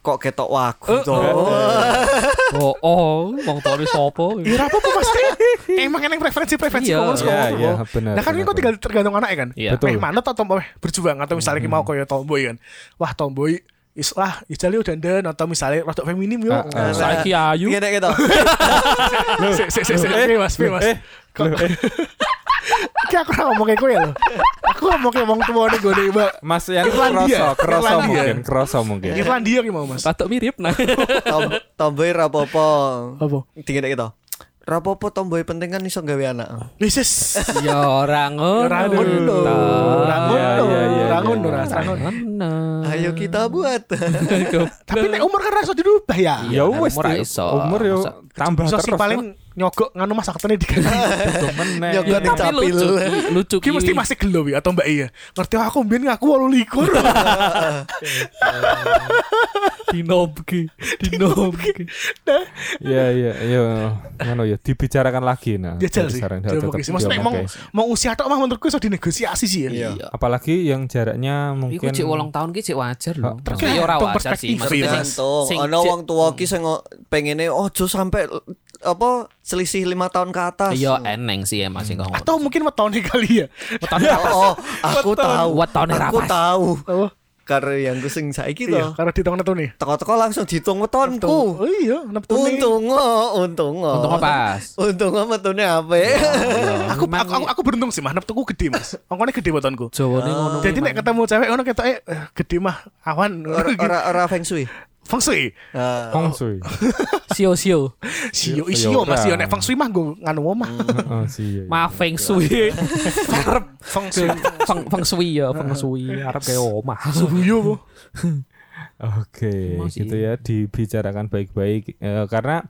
kok ketok waku Eh, to. Oh, oh, wong tuane sapa? Ya ora apa-apa Mas. Emang eneng preferensi-preferensi Iya. kok Iya, iya, benar. Nah kan ini kok tinggal tergantung anaknya kan. Iya. Betul. Meh manut atau berjuang atau misalnya ki mau koyo tomboy kan. Wah tomboy is lah Ijali udah dan atau misalnya rodok feminim yo. Ah, ah. Saiki ayu. Ngene gitu. Sik sik sik Mas, Mas. Eh, loh, eh, Ki aku ora ngomong kayak kowe lho. Aku ngomong kayak wong tuwa ning gone Mbak. Mas yang kroso, kroso mungkin, kroso mungkin. Irlandia ki mau Mas. Patok mirip nah. Tom- Tomboy rapopo. Apa? Tinggi gitu. Rapopo tomboy penting kan iso gawe anak. Wis wis. Ya ora ngono. Ora ngono. Ora ngono. Ora ngono. Ayo kita buat. Tapi nek umur kan ra iso dirubah ya. Ya wes umur iso. Umur yo tambah terus. paling nyogok nganu mas aktene diganti. meneh. Nyogok ning Tapi capil. lucu, lucu Ki mesti masih gelo ya atau Mbak Iya. Ngerti aku mbien ngaku 28. dinobki, dinobki. Nah, Iya iya iya ngono ya dibicarakan lagi nah. jajal sih. Saran- Jajal tetep sih. Maksudnya mau diomongke. mau usia tok mah menurutku iso dinegosiasi sih ya. Iya. apalagi yang jaraknya Iku mungkin cek wolong tahun ki cek wajar lho. Oh, Tapi ya ora tergantung wajar sih. perspektif, Maksudnya Mas. sing- Tergantung. sing Ono cek- wong tua ki sing ngo- pengene ojo sampai apa selisih lima tahun ke atas. Iya eneng sih emang sing ngomong. Atau mungkin wetone kali ya. Oh, oh, aku tahu. Wetone Aku tahu. Oh, Karena yang gue sing saiki iya, to. karena dihitung netone. Teko-teko langsung dihitung wetonku. Oh iya, netone. Untung oh, untung oh. Untung pas. Untung oh metune apa? Aku, aku, aku, aku beruntung sih mah, neptuku gede mas. Ongkone gede wetonku. Jawane ngono. Jadi nek ketemu cewek ngono ketok eh gede mah awan. Ora ora ora feng shui. Feng Shui. Ah. feng shui. Sio-sio. Sio Ya isio mas ora. yo nek Feng Shui mah nggo nganu omah. Heeh iya. Ma feng shui. Arep Feng Shui. feng feng shui ya, feng shui. Arep kayak omah. Subuyo. Oke, gitu ya dibicarakan baik-baik Eh, karena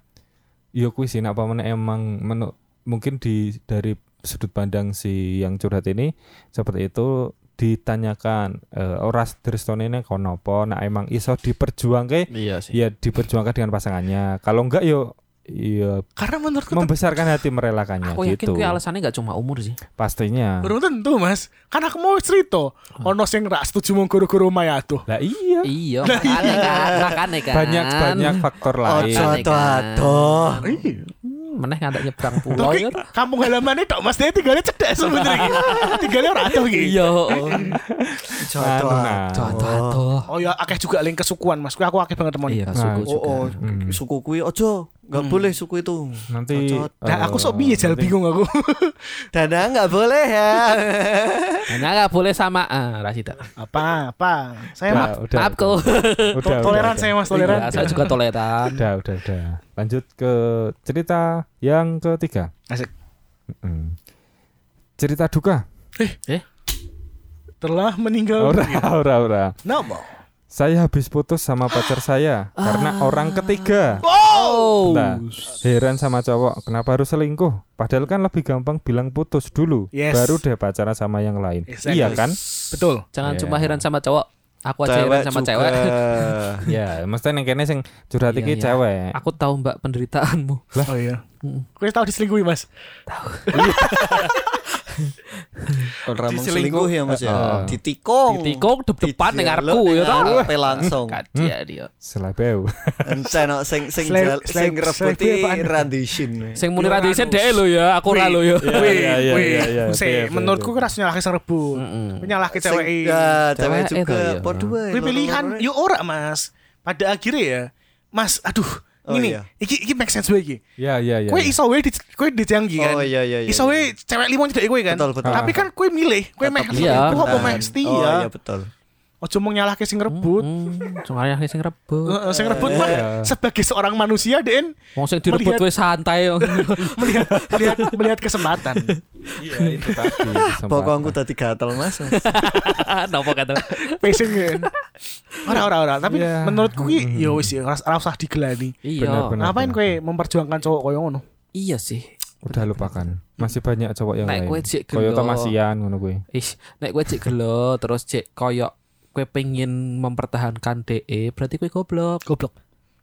yo kuwi sih apa meneh emang menu- mungkin di dari sudut pandang si yang curhat ini seperti itu ditanyakan eh, ora dristone ini kono apa nah emang iso diperjuangke? Iya sih. ya diperjuangkan dengan pasangannya. Kalau enggak yo ya Karena menurutku membesarkan hati merelakannya Aku yakin gitu. kuwi alasannya gak cuma umur sih. pastinya. Belum tentu mas. Kan aku mau cerita. Ono sing rak setuju mau guru-guru maya tuh. Lah iya. Iya, makane kan, makane kan. banyak banyak faktor lain. Ojo. Iya. Hmm, Meneh ngantek nyebrang pulau ya. kampung halamannya tok mas Dia tinggalnya cedek sebenernya Tinggalnya rata gitu Iya. Ojo Anu, nah. Oh ya akeh juga link kesukuan mas Kuwi aku akeh banget temen Iya, Nah, suku Oh, juga. oh, Hmm. suku kui ojo, nggak boleh suku itu. nanti Cocok. Nah aku sok piye jal nanti- bingung aku Dana nggak boleh ya. Hanya nggak boleh sama ah, Rasida. Apa apa Saya Udah, maaf udah, Maafku. udah, udah, Toleran udah. saya mas toleran Iya, saya juga toleran. Udah, udah, udah. Lanjut ke cerita yang ketiga. Asik. Cerita duka. Telah meninggal Ora, ora, ora. Nama Saya habis putus sama pacar saya karena orang ketiga. Oh Oh. Nah, heran sama cowok, kenapa harus selingkuh? Padahal kan lebih gampang bilang putus dulu, Yes. baru deh pacaran sama yang lain. Exactly. Iya kan? Betul. Jangan Iya. cuma heran sama cowok. Aku aja heran sama juga. cewek. ya, mesti yang kene sing curhat Iya, iki iya. cewek. Aku tahu Mbak penderitaanmu. Oh iya. Mm. Kowe tahu diselingkuhi, Mas? Ora mung Diselingkuh. selingkuh ya Mas ya. Heeh. Ditikung. Ditikung dep-depan ning ngarepku ya toh. ngarepe langsung. Kadia dia. Selebeu. Encen sing sing sing rebuti rendition. Sing muni anu. dhek lho ya, aku ora lho ya. Iya, Wih, iya, iya, iya, menurutku kira nyalahke sing rebu. Nyalahke cewek. Ya, cewek juga iya. padha wae. Kuwi pilihan yo ora, Mas. Pada akhirnya ya, Mas, aduh, Oh, ini iya. iki iki make sense iki. Ya, ya, ya. Kowe iso wae di kowe dijangki kan. Oh iya iya iya. Iso wae cewek limo tidak kowe kan. Betul, betul. Tapi kan kowe milih, meh Tetep Iya. selingkuh apa bertahan. meh setia. Oh iya betul. Ojo mung nyalahke sing rebut. Hmm, cuma yang sing rebut. Heeh, sing rebut Iya. mah sebagai seorang manusia Den Wong sing direbut wis santai. melihat melihat melihat kesempatan. Iya, itu tadi. Pokokku tadi gatel Mas. Napa kata? Pacing. Ora ora ora, tapi Iya. menurutku ki ya wis ya ora usah digelani. Iya. Ngapain kowe memperjuangkan cowok koyo ngono? Iya sih. Udah lupakan. Masih banyak cowok yang Nek lain. kowe cek Koyo. Tomasian ngono kuwi. Ih, nek kowe cek gelo terus cek koyo kowe pengen mempertahankan DE, berarti kowe goblok. Goblok.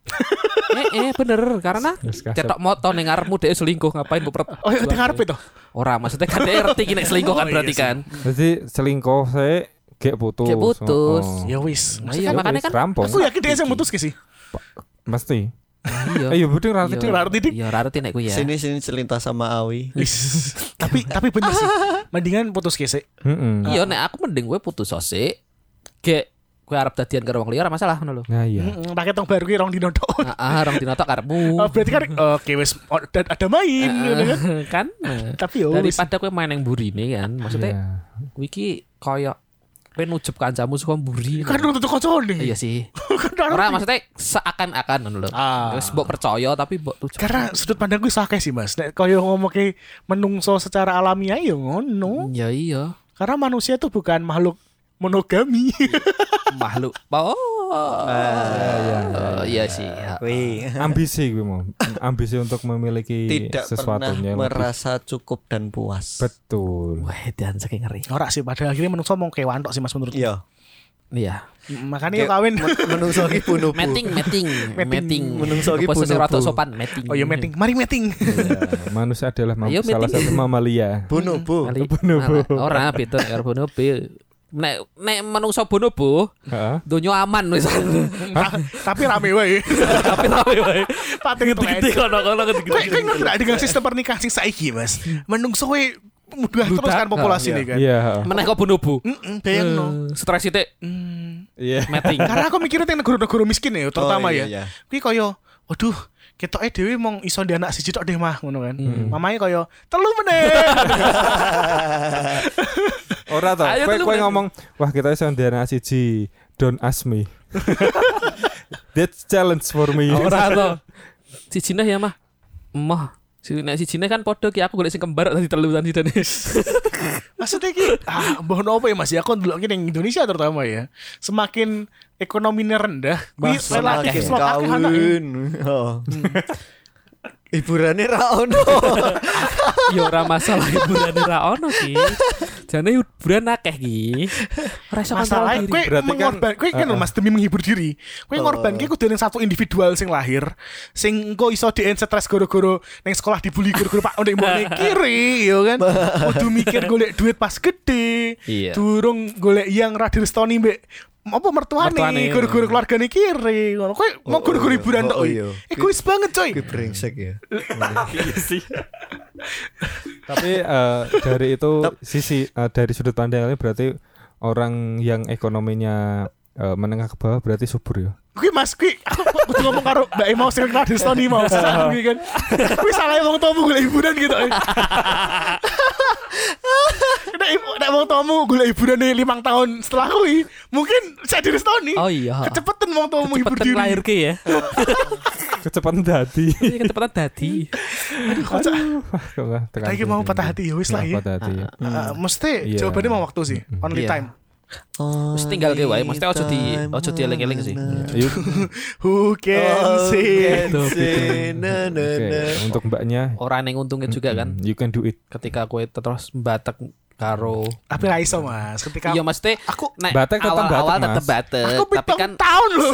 eh, eh bener karena cetok moto ning ngarepmu DE selingkuh ngapain mbok Oh, iya tengah arep itu. Ora, maksudnya kan DE ngerti ki nek selingkuh kan Oh, iya berarti sih. kan. Jadi selingkuh saya gek putus. Gek putus. Oh, oh. Ya wis. Nah, iya, kan makanya kan rampung. aku yakin dia yang mutus ke sih. Mesti. Iya. Iya rata Iya. Ora ngerti, Dik. Iya, ora ngerti nek ya. Sini sini selintas sama Awi. Tapi tapi bener sih. Mendingan putus ke sih. Heeh. Iya, nek aku mending kowe putus sik. Gek kowe arep dadian karo wong liya ora masalah ngono lho. Nah, iya. Mm, Pakai tong baru ki rong dino tok. Heeh, rong dina tok karepmu. Oh, berarti kan oke wis oh, dan ada main gitu kan. kan. Nah, Tapi yo wis. Daripada kowe main yang burine kan. Maksudnya Iya. wiki koyo kowe nujup kancamu suka mburi. Kan lu tentu kocone. Iya sih. Ora ora maksudnya seakan-akan ngono lho. Ah. Wis mbok percaya tapi mbok tujup. Karena sudut pandangku iso akeh sih Mas. Nek koyo ngomong ke menungso secara alamiah ya ngono. Ya iya. Karena manusia itu bukan makhluk monogami. Makhluk. Oh. iya, Oh, iya sih. ya. Wih. Ambisi gue mau. Ambisi untuk memiliki Tidak pernah sesuatunya yang lebih. merasa cukup dan puas. Betul. Wah, dan saking ngeri. Ora sih pada akhirnya menungso mau kewan tok sih Mas menurut. Iya. Iya. Makanya yo kawin. Menungso ki bunuh. Meting, meting, meting. Menungso ki sing bonobo. rada sopan meting. Oh ya meeting. Mari meeting. Iya, manusia adalah salah satu mamalia. Bunuh bu. Kali- Bonobo. Malah, Ora beda karo bonobo. Nek nek menungso bonobo, Heeh. donya aman wis. Ta- Tapi rame wae. Tapi tapi wae. Pating Gede kono-kono ngerti nggak dengan sistem pernikahan sing saiki, Mas? Menungso we mudah terus kan populasi ini kan. Iya. Meneh kok bonobo. Heeh, bayangno. Eh, Stres sithik Hmm. Iya. meting. Karena aku mikirnya yang negara-negara miskin ya, terutama Oh, iya, ya. iya. Kuwi koyo, waduh, ketoke dhewe mong iso di anak siji tok deh mah ngono kan. Mamanya koyo telu meneh. Ora to. Kowe kowe ngomong, wah kita iso ndana siji. Don't ask me. That's challenge for me. Ora to. Sijine ya mah. Mah. Si nek sijine kan padha ki aku golek sing kembar tadi telu tadi dan. Maksudnya ki ah mbah nopo ya Mas ya aku ndelok ki ning Indonesia terutama ya. Semakin ekonominya rendah, kuwi relatif semakin slot akeh anak. Hiburannya ra ono. Ya ora masalah hiburan ra ono ki. Jane hiburan akeh ki. Ora iso kontrol diri. kowe kan- mengorban kowe kan. Mas demi menghibur diri. Kowe ngorban ki kudu ning satu individual sing lahir sing engko iso di stres goro-goro ning sekolah dibully goro-goro Pak ndek mbone kiri yo kan. Kudu mikir golek duit pas gede. Iya. Durung golek yang ra direstoni mbek apa mertuane Mertuane. goro-goro keluargane kiri ngono. Kowe mau Oh, goro-goro iya. hiburan tok. Oh, iya. Egois banget coy. Kuwi brengsek ya. Tapi eh, dari itu sisi eh, dari sudut pandang ini berarti orang yang ekonominya eh, menengah ke bawah berarti subur ya. Kuwi Mas, kuwi aku kudu ngomong karo Mbak Emau sing ra direstoni mau salah kan. Kuwi salah wong tuamu golek hiburan gitu. Nek ibu- nek wong tuamu golek hiburan limang tahun setelah kuwi, mungkin saya direstoni. Oh iya. Kecepatan wong tuamu hibur Kecepatan diri. lahir ki ya. Kecepatan dadi. Iya, Kecepatan dadi. Aduh, kocak. Tekan Lagi mau patah hati ya wis lah ya. patah hati ya. Eh, mesti Iya. jawabannya mau waktu sih, only Iya. time. Wis tinggal ke wae, mesti ojo di ojo dieling-eling sih. Yuk, Who can say? Na, na, oke. na. Untuk mbaknya, Orang yang untungnya juga kan you can do it. ketika kue terus batek karo Tapi ra iso Mas, ketika Iya mesti aku nek Batek tetep awal-awal batek, tetep Mas. batek, aku tapi kan tahun loh.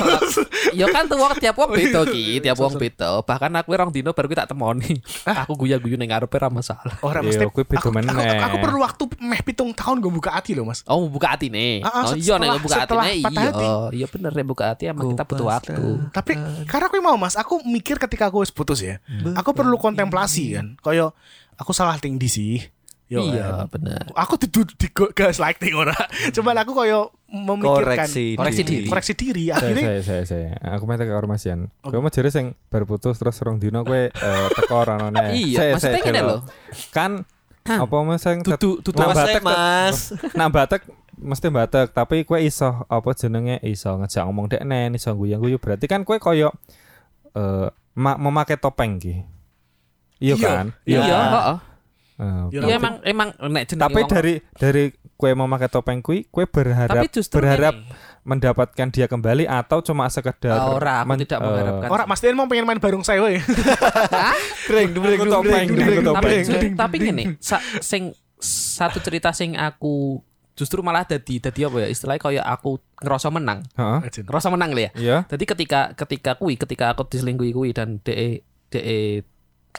Ya kan tuh wong tiap wong beda ki, tiap wong beda. Bahkan aku rong dino baru kita temoni. Aku guya-guyu ning ngarepe ra masalah. Ora Iya, mesti aku, aku, meneh. aku perlu waktu meh pitung tahun gue buka hati loh Mas. Oh, buka hati nih. Ah, ah, oh iya setelah- buka hati setelah nih. Iya, iya bener nih buka hati emang kita butuh waktu. Tapi karena aku mau Mas, aku mikir ketika aku wis putus ya. Aku perlu kontemplasi kan. Kayak aku salah tinggi sih. Yo, Iya, kan. bener. Aku di, di, di gaslighting ora. Cuman aku koyo memikirkan Koreksi Koreksi diri. diri. koreksi diri. Akhirnya saya, saya, saya. Aku mete ke Ormasian. Kowe mau jere sing baru putus terus rong dino kowe eh, teko ranone. Iya, Saya- maksudnya ngene jelo. lho. Kan apa mas sing Nah, Mas, batek eh, Mas. Nah batek mesti batek tapi kue iso apa jenenge iso ngejak ngomong dek nen iso guyu-guyu berarti kan kue koyo eh ma- memakai topeng ki. Iya Iya. kan? Iya, kan? heeh. Eh, Iya, Iya emang emang nek jenenge tapi wong- dari dari kue memakai topeng kui kue berharap tapi justru berharap ngene. mendapatkan dia kembali atau cuma sekedar Ah, ora, aku men- tidak eh, mengharapkan. Ora Mas mau pengen main bareng saya Aku topeng, topeng. tapi gini sa, sing satu cerita sing aku justru malah dadi dadi apa ya istilahnya kayak aku ngerasa menang Heeh. ngerasa menang lah ya Iya. jadi ketika ketika kui ketika aku diselingkuhi kui dan de de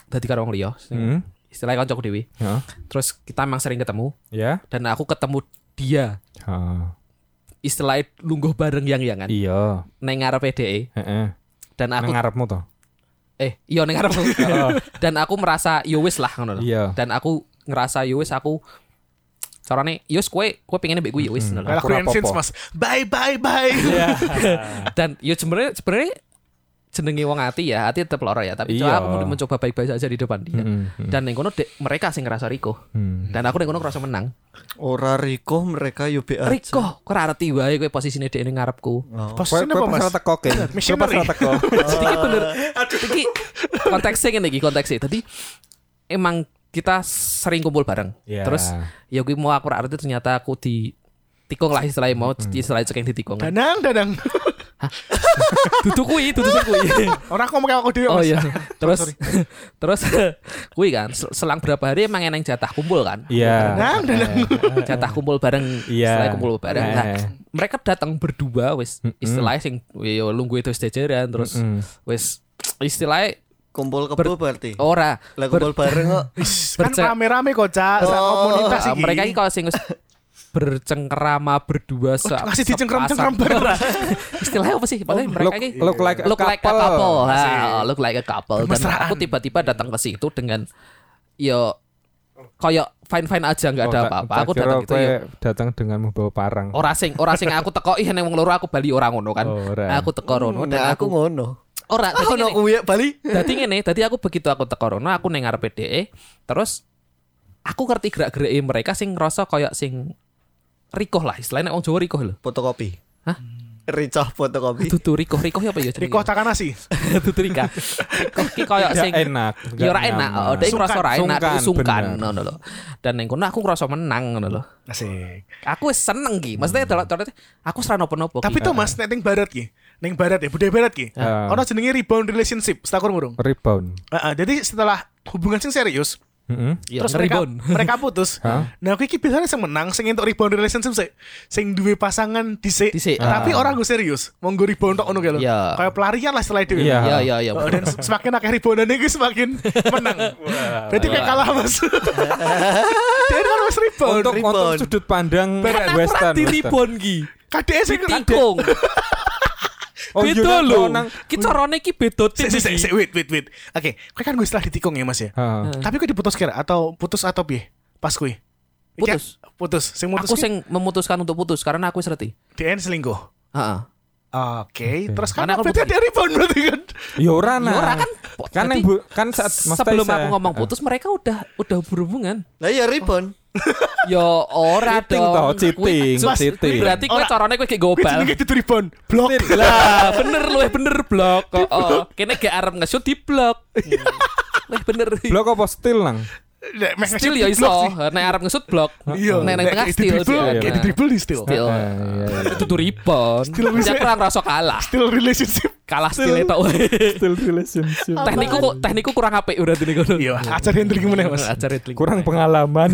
dadi karo wong liya sing Hmm. Istilahnya kancaku dewi Heeh. terus kita emang sering ketemu Ya. dan aku ketemu dia Heeh. istilahnya lungguh bareng yang yangan Iya. neng ngarepe DE Heeh. dan aku Nang ngarepmu toh. eh iya neng ngarep dan aku merasa yo wis lah ngono lho. Iya. dan aku ngerasa yo wis aku carane yo wis kowe kowe pengen mbek gue yo wis ngono lho. Kayak Aku yang. Mas. Bye bye bye. dan yo sebenarnya sebenarnya jenenge wong hati ya hati tetep loro ya tapi coba Iya. aku mau mencoba baik-baik saja di depan dia Hmm, hmm, dan neng kono dek, mereka sing ngerasa Riko hmm. dan aku neng kono ngerasa menang Ora Riko mereka yo be aja. Riko kok ora ngerti wae kowe posisine dek ning ngarepku Oh. Kowe apa pas Mas? ora teko ke. Missionary. ora teko. Jadi iki bener. Iki konteksnya ngene iki konteksnya. Tadi emang kita sering kumpul bareng. Iya. Terus ya gue mau aku arti ternyata aku di tikung lah istilahnya mau istilahnya cekeng di tikung. Danang danang. Dudu kuwi, dudu sing kuwi. Orang ngomong kayak aku dhewe Oh iya. Terus terus kuwi kan sel- selang berapa hari emang eneng jatah kumpul kan. Iya. Danang danang. Jatah kumpul bareng Iya. istilahnya kumpul bareng. Nah, Eh. mereka datang berdua wis istilahnya sing yo lungguh itu jajaran terus wis istilahnya Kumpul kebo berarti. ora Lah kumpul bareng kok. Kan rame-rame kok, Cak. Sak komunitas Ah, iki. mereka ini kalau sing bercengkerama berdua se ngasih sepasang. dicengkeram-cengkeram bareng. Istilahnya apa sih? Maksudnya mereka Look, ini look like a look like a couple. couple. Ha, look like a couple. Dan aku tiba-tiba datang ke situ dengan yo kayak fine fine aja nggak ada Oh, tak- apa-apa. tak Aku datang gitu ya. datang dengan membawa parang. Ora sing ora sing aku teko ih nang wong loro aku bali ora ngono kan. Oh. Aku teko rono dan Nah, aku aku ngono. ora Aku dadi ono ngene. kuwi Bali. Dadi ngene, dadi aku begitu aku teko rono aku ning ngarepe DE terus aku ngerti gerak-gerike mereka sing ngerasa kayak sing rikoh lah istilahnya wong Jawa rikoh lho. Fotokopi. Hah? Ricah fotokopi. Dudu rikoh rikoh apa ya jenenge? Riko Takanasi. Dudu rika. Rikoh ki kayak Gak sing enak. Ya ora enak, oh, dia ngerasa ora enak, Sungkan, ngono lho. Dan ning kono aku ngerasa menang ngono lho. Asik. Aku wis seneng ki. Maksudnya dalam dalam aku serah nopo-nopo Tapi tuh Mas, nek ning barat ki. Ning barat ya, budaya barat ki. Ono jenenge rebound relationship, setakur murung. Rebound. Heeh, jadi setelah hubungan sing serius, Heeh. Ya, terus mereka ngeribon. mereka putus. Hah? Nah, aku iki biasanya sing menang sing entuk rebound relationship sih. Sing duwe pasangan dhisik. Dhisik. Tapi Ah. orang gue serius, mau gue rebound tok ngono kae lho. Iya. Kayak pelarian lah setelah itu. Iya. Ya ya ya. Oh, dan semakin akeh reboundan iki semakin menang. Berarti kayak kalah Mas. Dia kan Mas rebound. Untuk rebound. untuk sudut pandang Kan western. western. ribon ki. KDS sing Tikung. Oh, Beda nang- lho. nang Ki carane ki beda Sik, tim sik, sik, wait, wait, wait. Oke, kau kan gue setelah ditikung ya mas ya. Tapi kau diputus kira atau putus atau piye? Pas kue. Putus. Putus. Sing mutus Aku ki, sing memutuskan untuk putus karena aku serti. DN selingkuh. Heeh. Oke, terus kan Karena aku berarti bukan- ada rebound berarti kan. Ya ora Ya nah. ora kan. Kan Berarti yang bu, kan saat sebelum Taisa- aku ngomong putus mereka udah udah berhubungan. Lah ya ribon. Ya ora dong. cheating, Mas, cheating. Berarti kowe carane kowe kayak Gue gobal. jenenge itu rebound. Blok. Lah, bener lu bener blok. Oh, oh. Kene gak arep nge-shoot di blok. Wah, bener. Blok apa still nang? Nek meh Still ya iso. Nek arep nge-shoot blok. Iya, Nek nang tengah still kayak di dribble di still. Still. Iya, iya. Itu tuh rebound. Still bisa. Dia kurang rasa kalah. Still relationship. Kalah still itu. Still relationship. Teknikku kok teknikku kurang apik berarti nih kono. Iya, ajar Hendrik gimana mas? Ajar itu. Kurang pengalaman.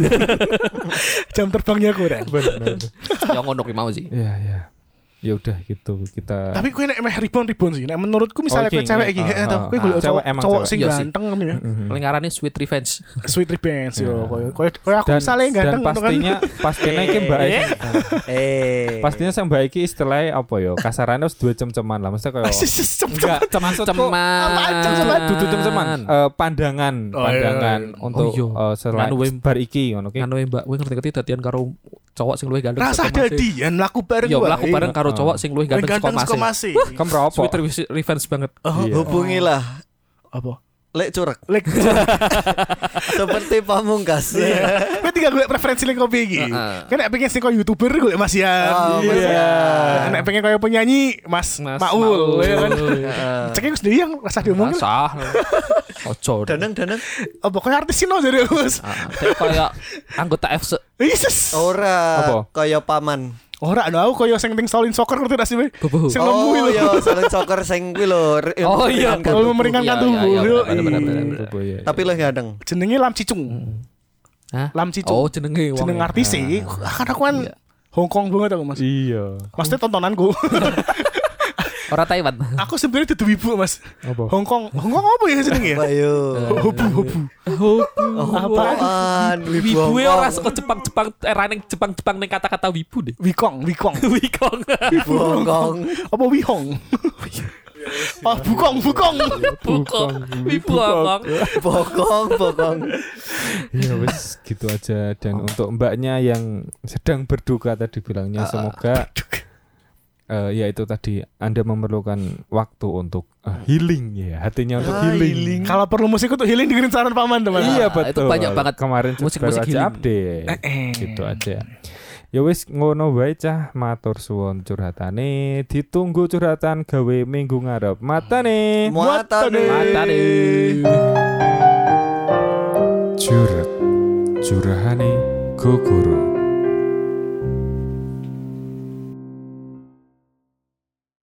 Jam terbangnya kurang. Benar. Ya ngono ki mau sih. Iya, iya. Ya udah gitu kita Tapi gue nek meh ribon ribon sih. Nek menurutku misalnya Oh, gue cewek ya. iki, Ah, eh, ah, gue cowok Cewek emang cowok sing Iya sih. ganteng ngono ya. Paling ngarane sweet revenge. Sweet revenge yo. Ya. Koyo koyo koyo aku dan, misalnya dan ganteng ngono kan. pastinya pastinya iki Mbak Iki Eh. pastinya sang Mbak Iki istilahnya apa ya kasarannya harus dua cem-ceman lah maksudnya kayak enggak Ceman. ceman? Dudu cem-ceman eh, pandangan iya, pandangan iya. untuk iya. eh, selain bar iki ngono ki Kan we Mbak, we ngerti-ngerti dadian karo cowok sing luwih ganteng. Rasa dadian laku bareng Ya wae. mlaku bareng karo cowok sing luwih Yang ganteng ganteng saka saka Mas. e. Mas. kamu apa Sweet re- revenge banget. Oh, Iya. Hubungilah apa? Lek curek Lek seperti pamungkas. Gue tinggal gue preferensi lek kopi iki. Kan nek pengen sing koyo YouTuber gue Mas Yan. Oh, Iya. Nek pengen koyo penyanyi Mas, Mas Maul, ya kan. Heeh. Ceknya gue sendiri yang rasa diomongin. Sah. Ojo. Danang danang Apa koyo artis sino jadi Mas. Ah, Kayak kayak anggota FC. Yesus. ora Apa? kaya paman. Ora ana aku koyo sing ting solin soccer ngerti gak sih? Be? Sing Oh iya, lho. saling soccer sing kuwi lho. Oh, iya. meringankan Kalau tubuh. meringankan Iya, tubuh. iya, iya, ya. Tapi leh gadeng. Jenenge Lam Cicung. Hah? Lam Cicung. Oh, jenenge wong. Jeneng artis sih. Kan aku kan Hong Kong banget aku Mas. iya Maksudnya tontonanku. Ora Taiwan. aku sebenarnya dudu ibu Mas. apa Hong Kong. Hong Kong apa ya jenenge ya? Ayo. Hobu hobu. Apaan? Wibu e ora saka Jepang-Jepang era ning Jepang-Jepang ning kata-kata wibu deh. Wikong, Wikong. Wikong. Bongkong. Apa Wihong? Oh, bukong, bukong. Bukong. Wibu Hongkong. Bokong, bokong. ya wes gitu aja dan untuk mbaknya yang sedang berduka tadi bilangnya semoga eh, ya itu tadi anda memerlukan waktu untuk eh, healing ya hatinya untuk Ah, healing. healing. Kalau perlu musik untuk healing dengerin saran paman teman. Iya Ah, itu betul. banyak banget kemarin musik-musik healing. update. Eh, eh. Gitu aja. Ya wis ngono wae cah matur suwun curhatane ditunggu curhatan gawe minggu ngarep matane Muatane. Matane. curhat curahane gogoro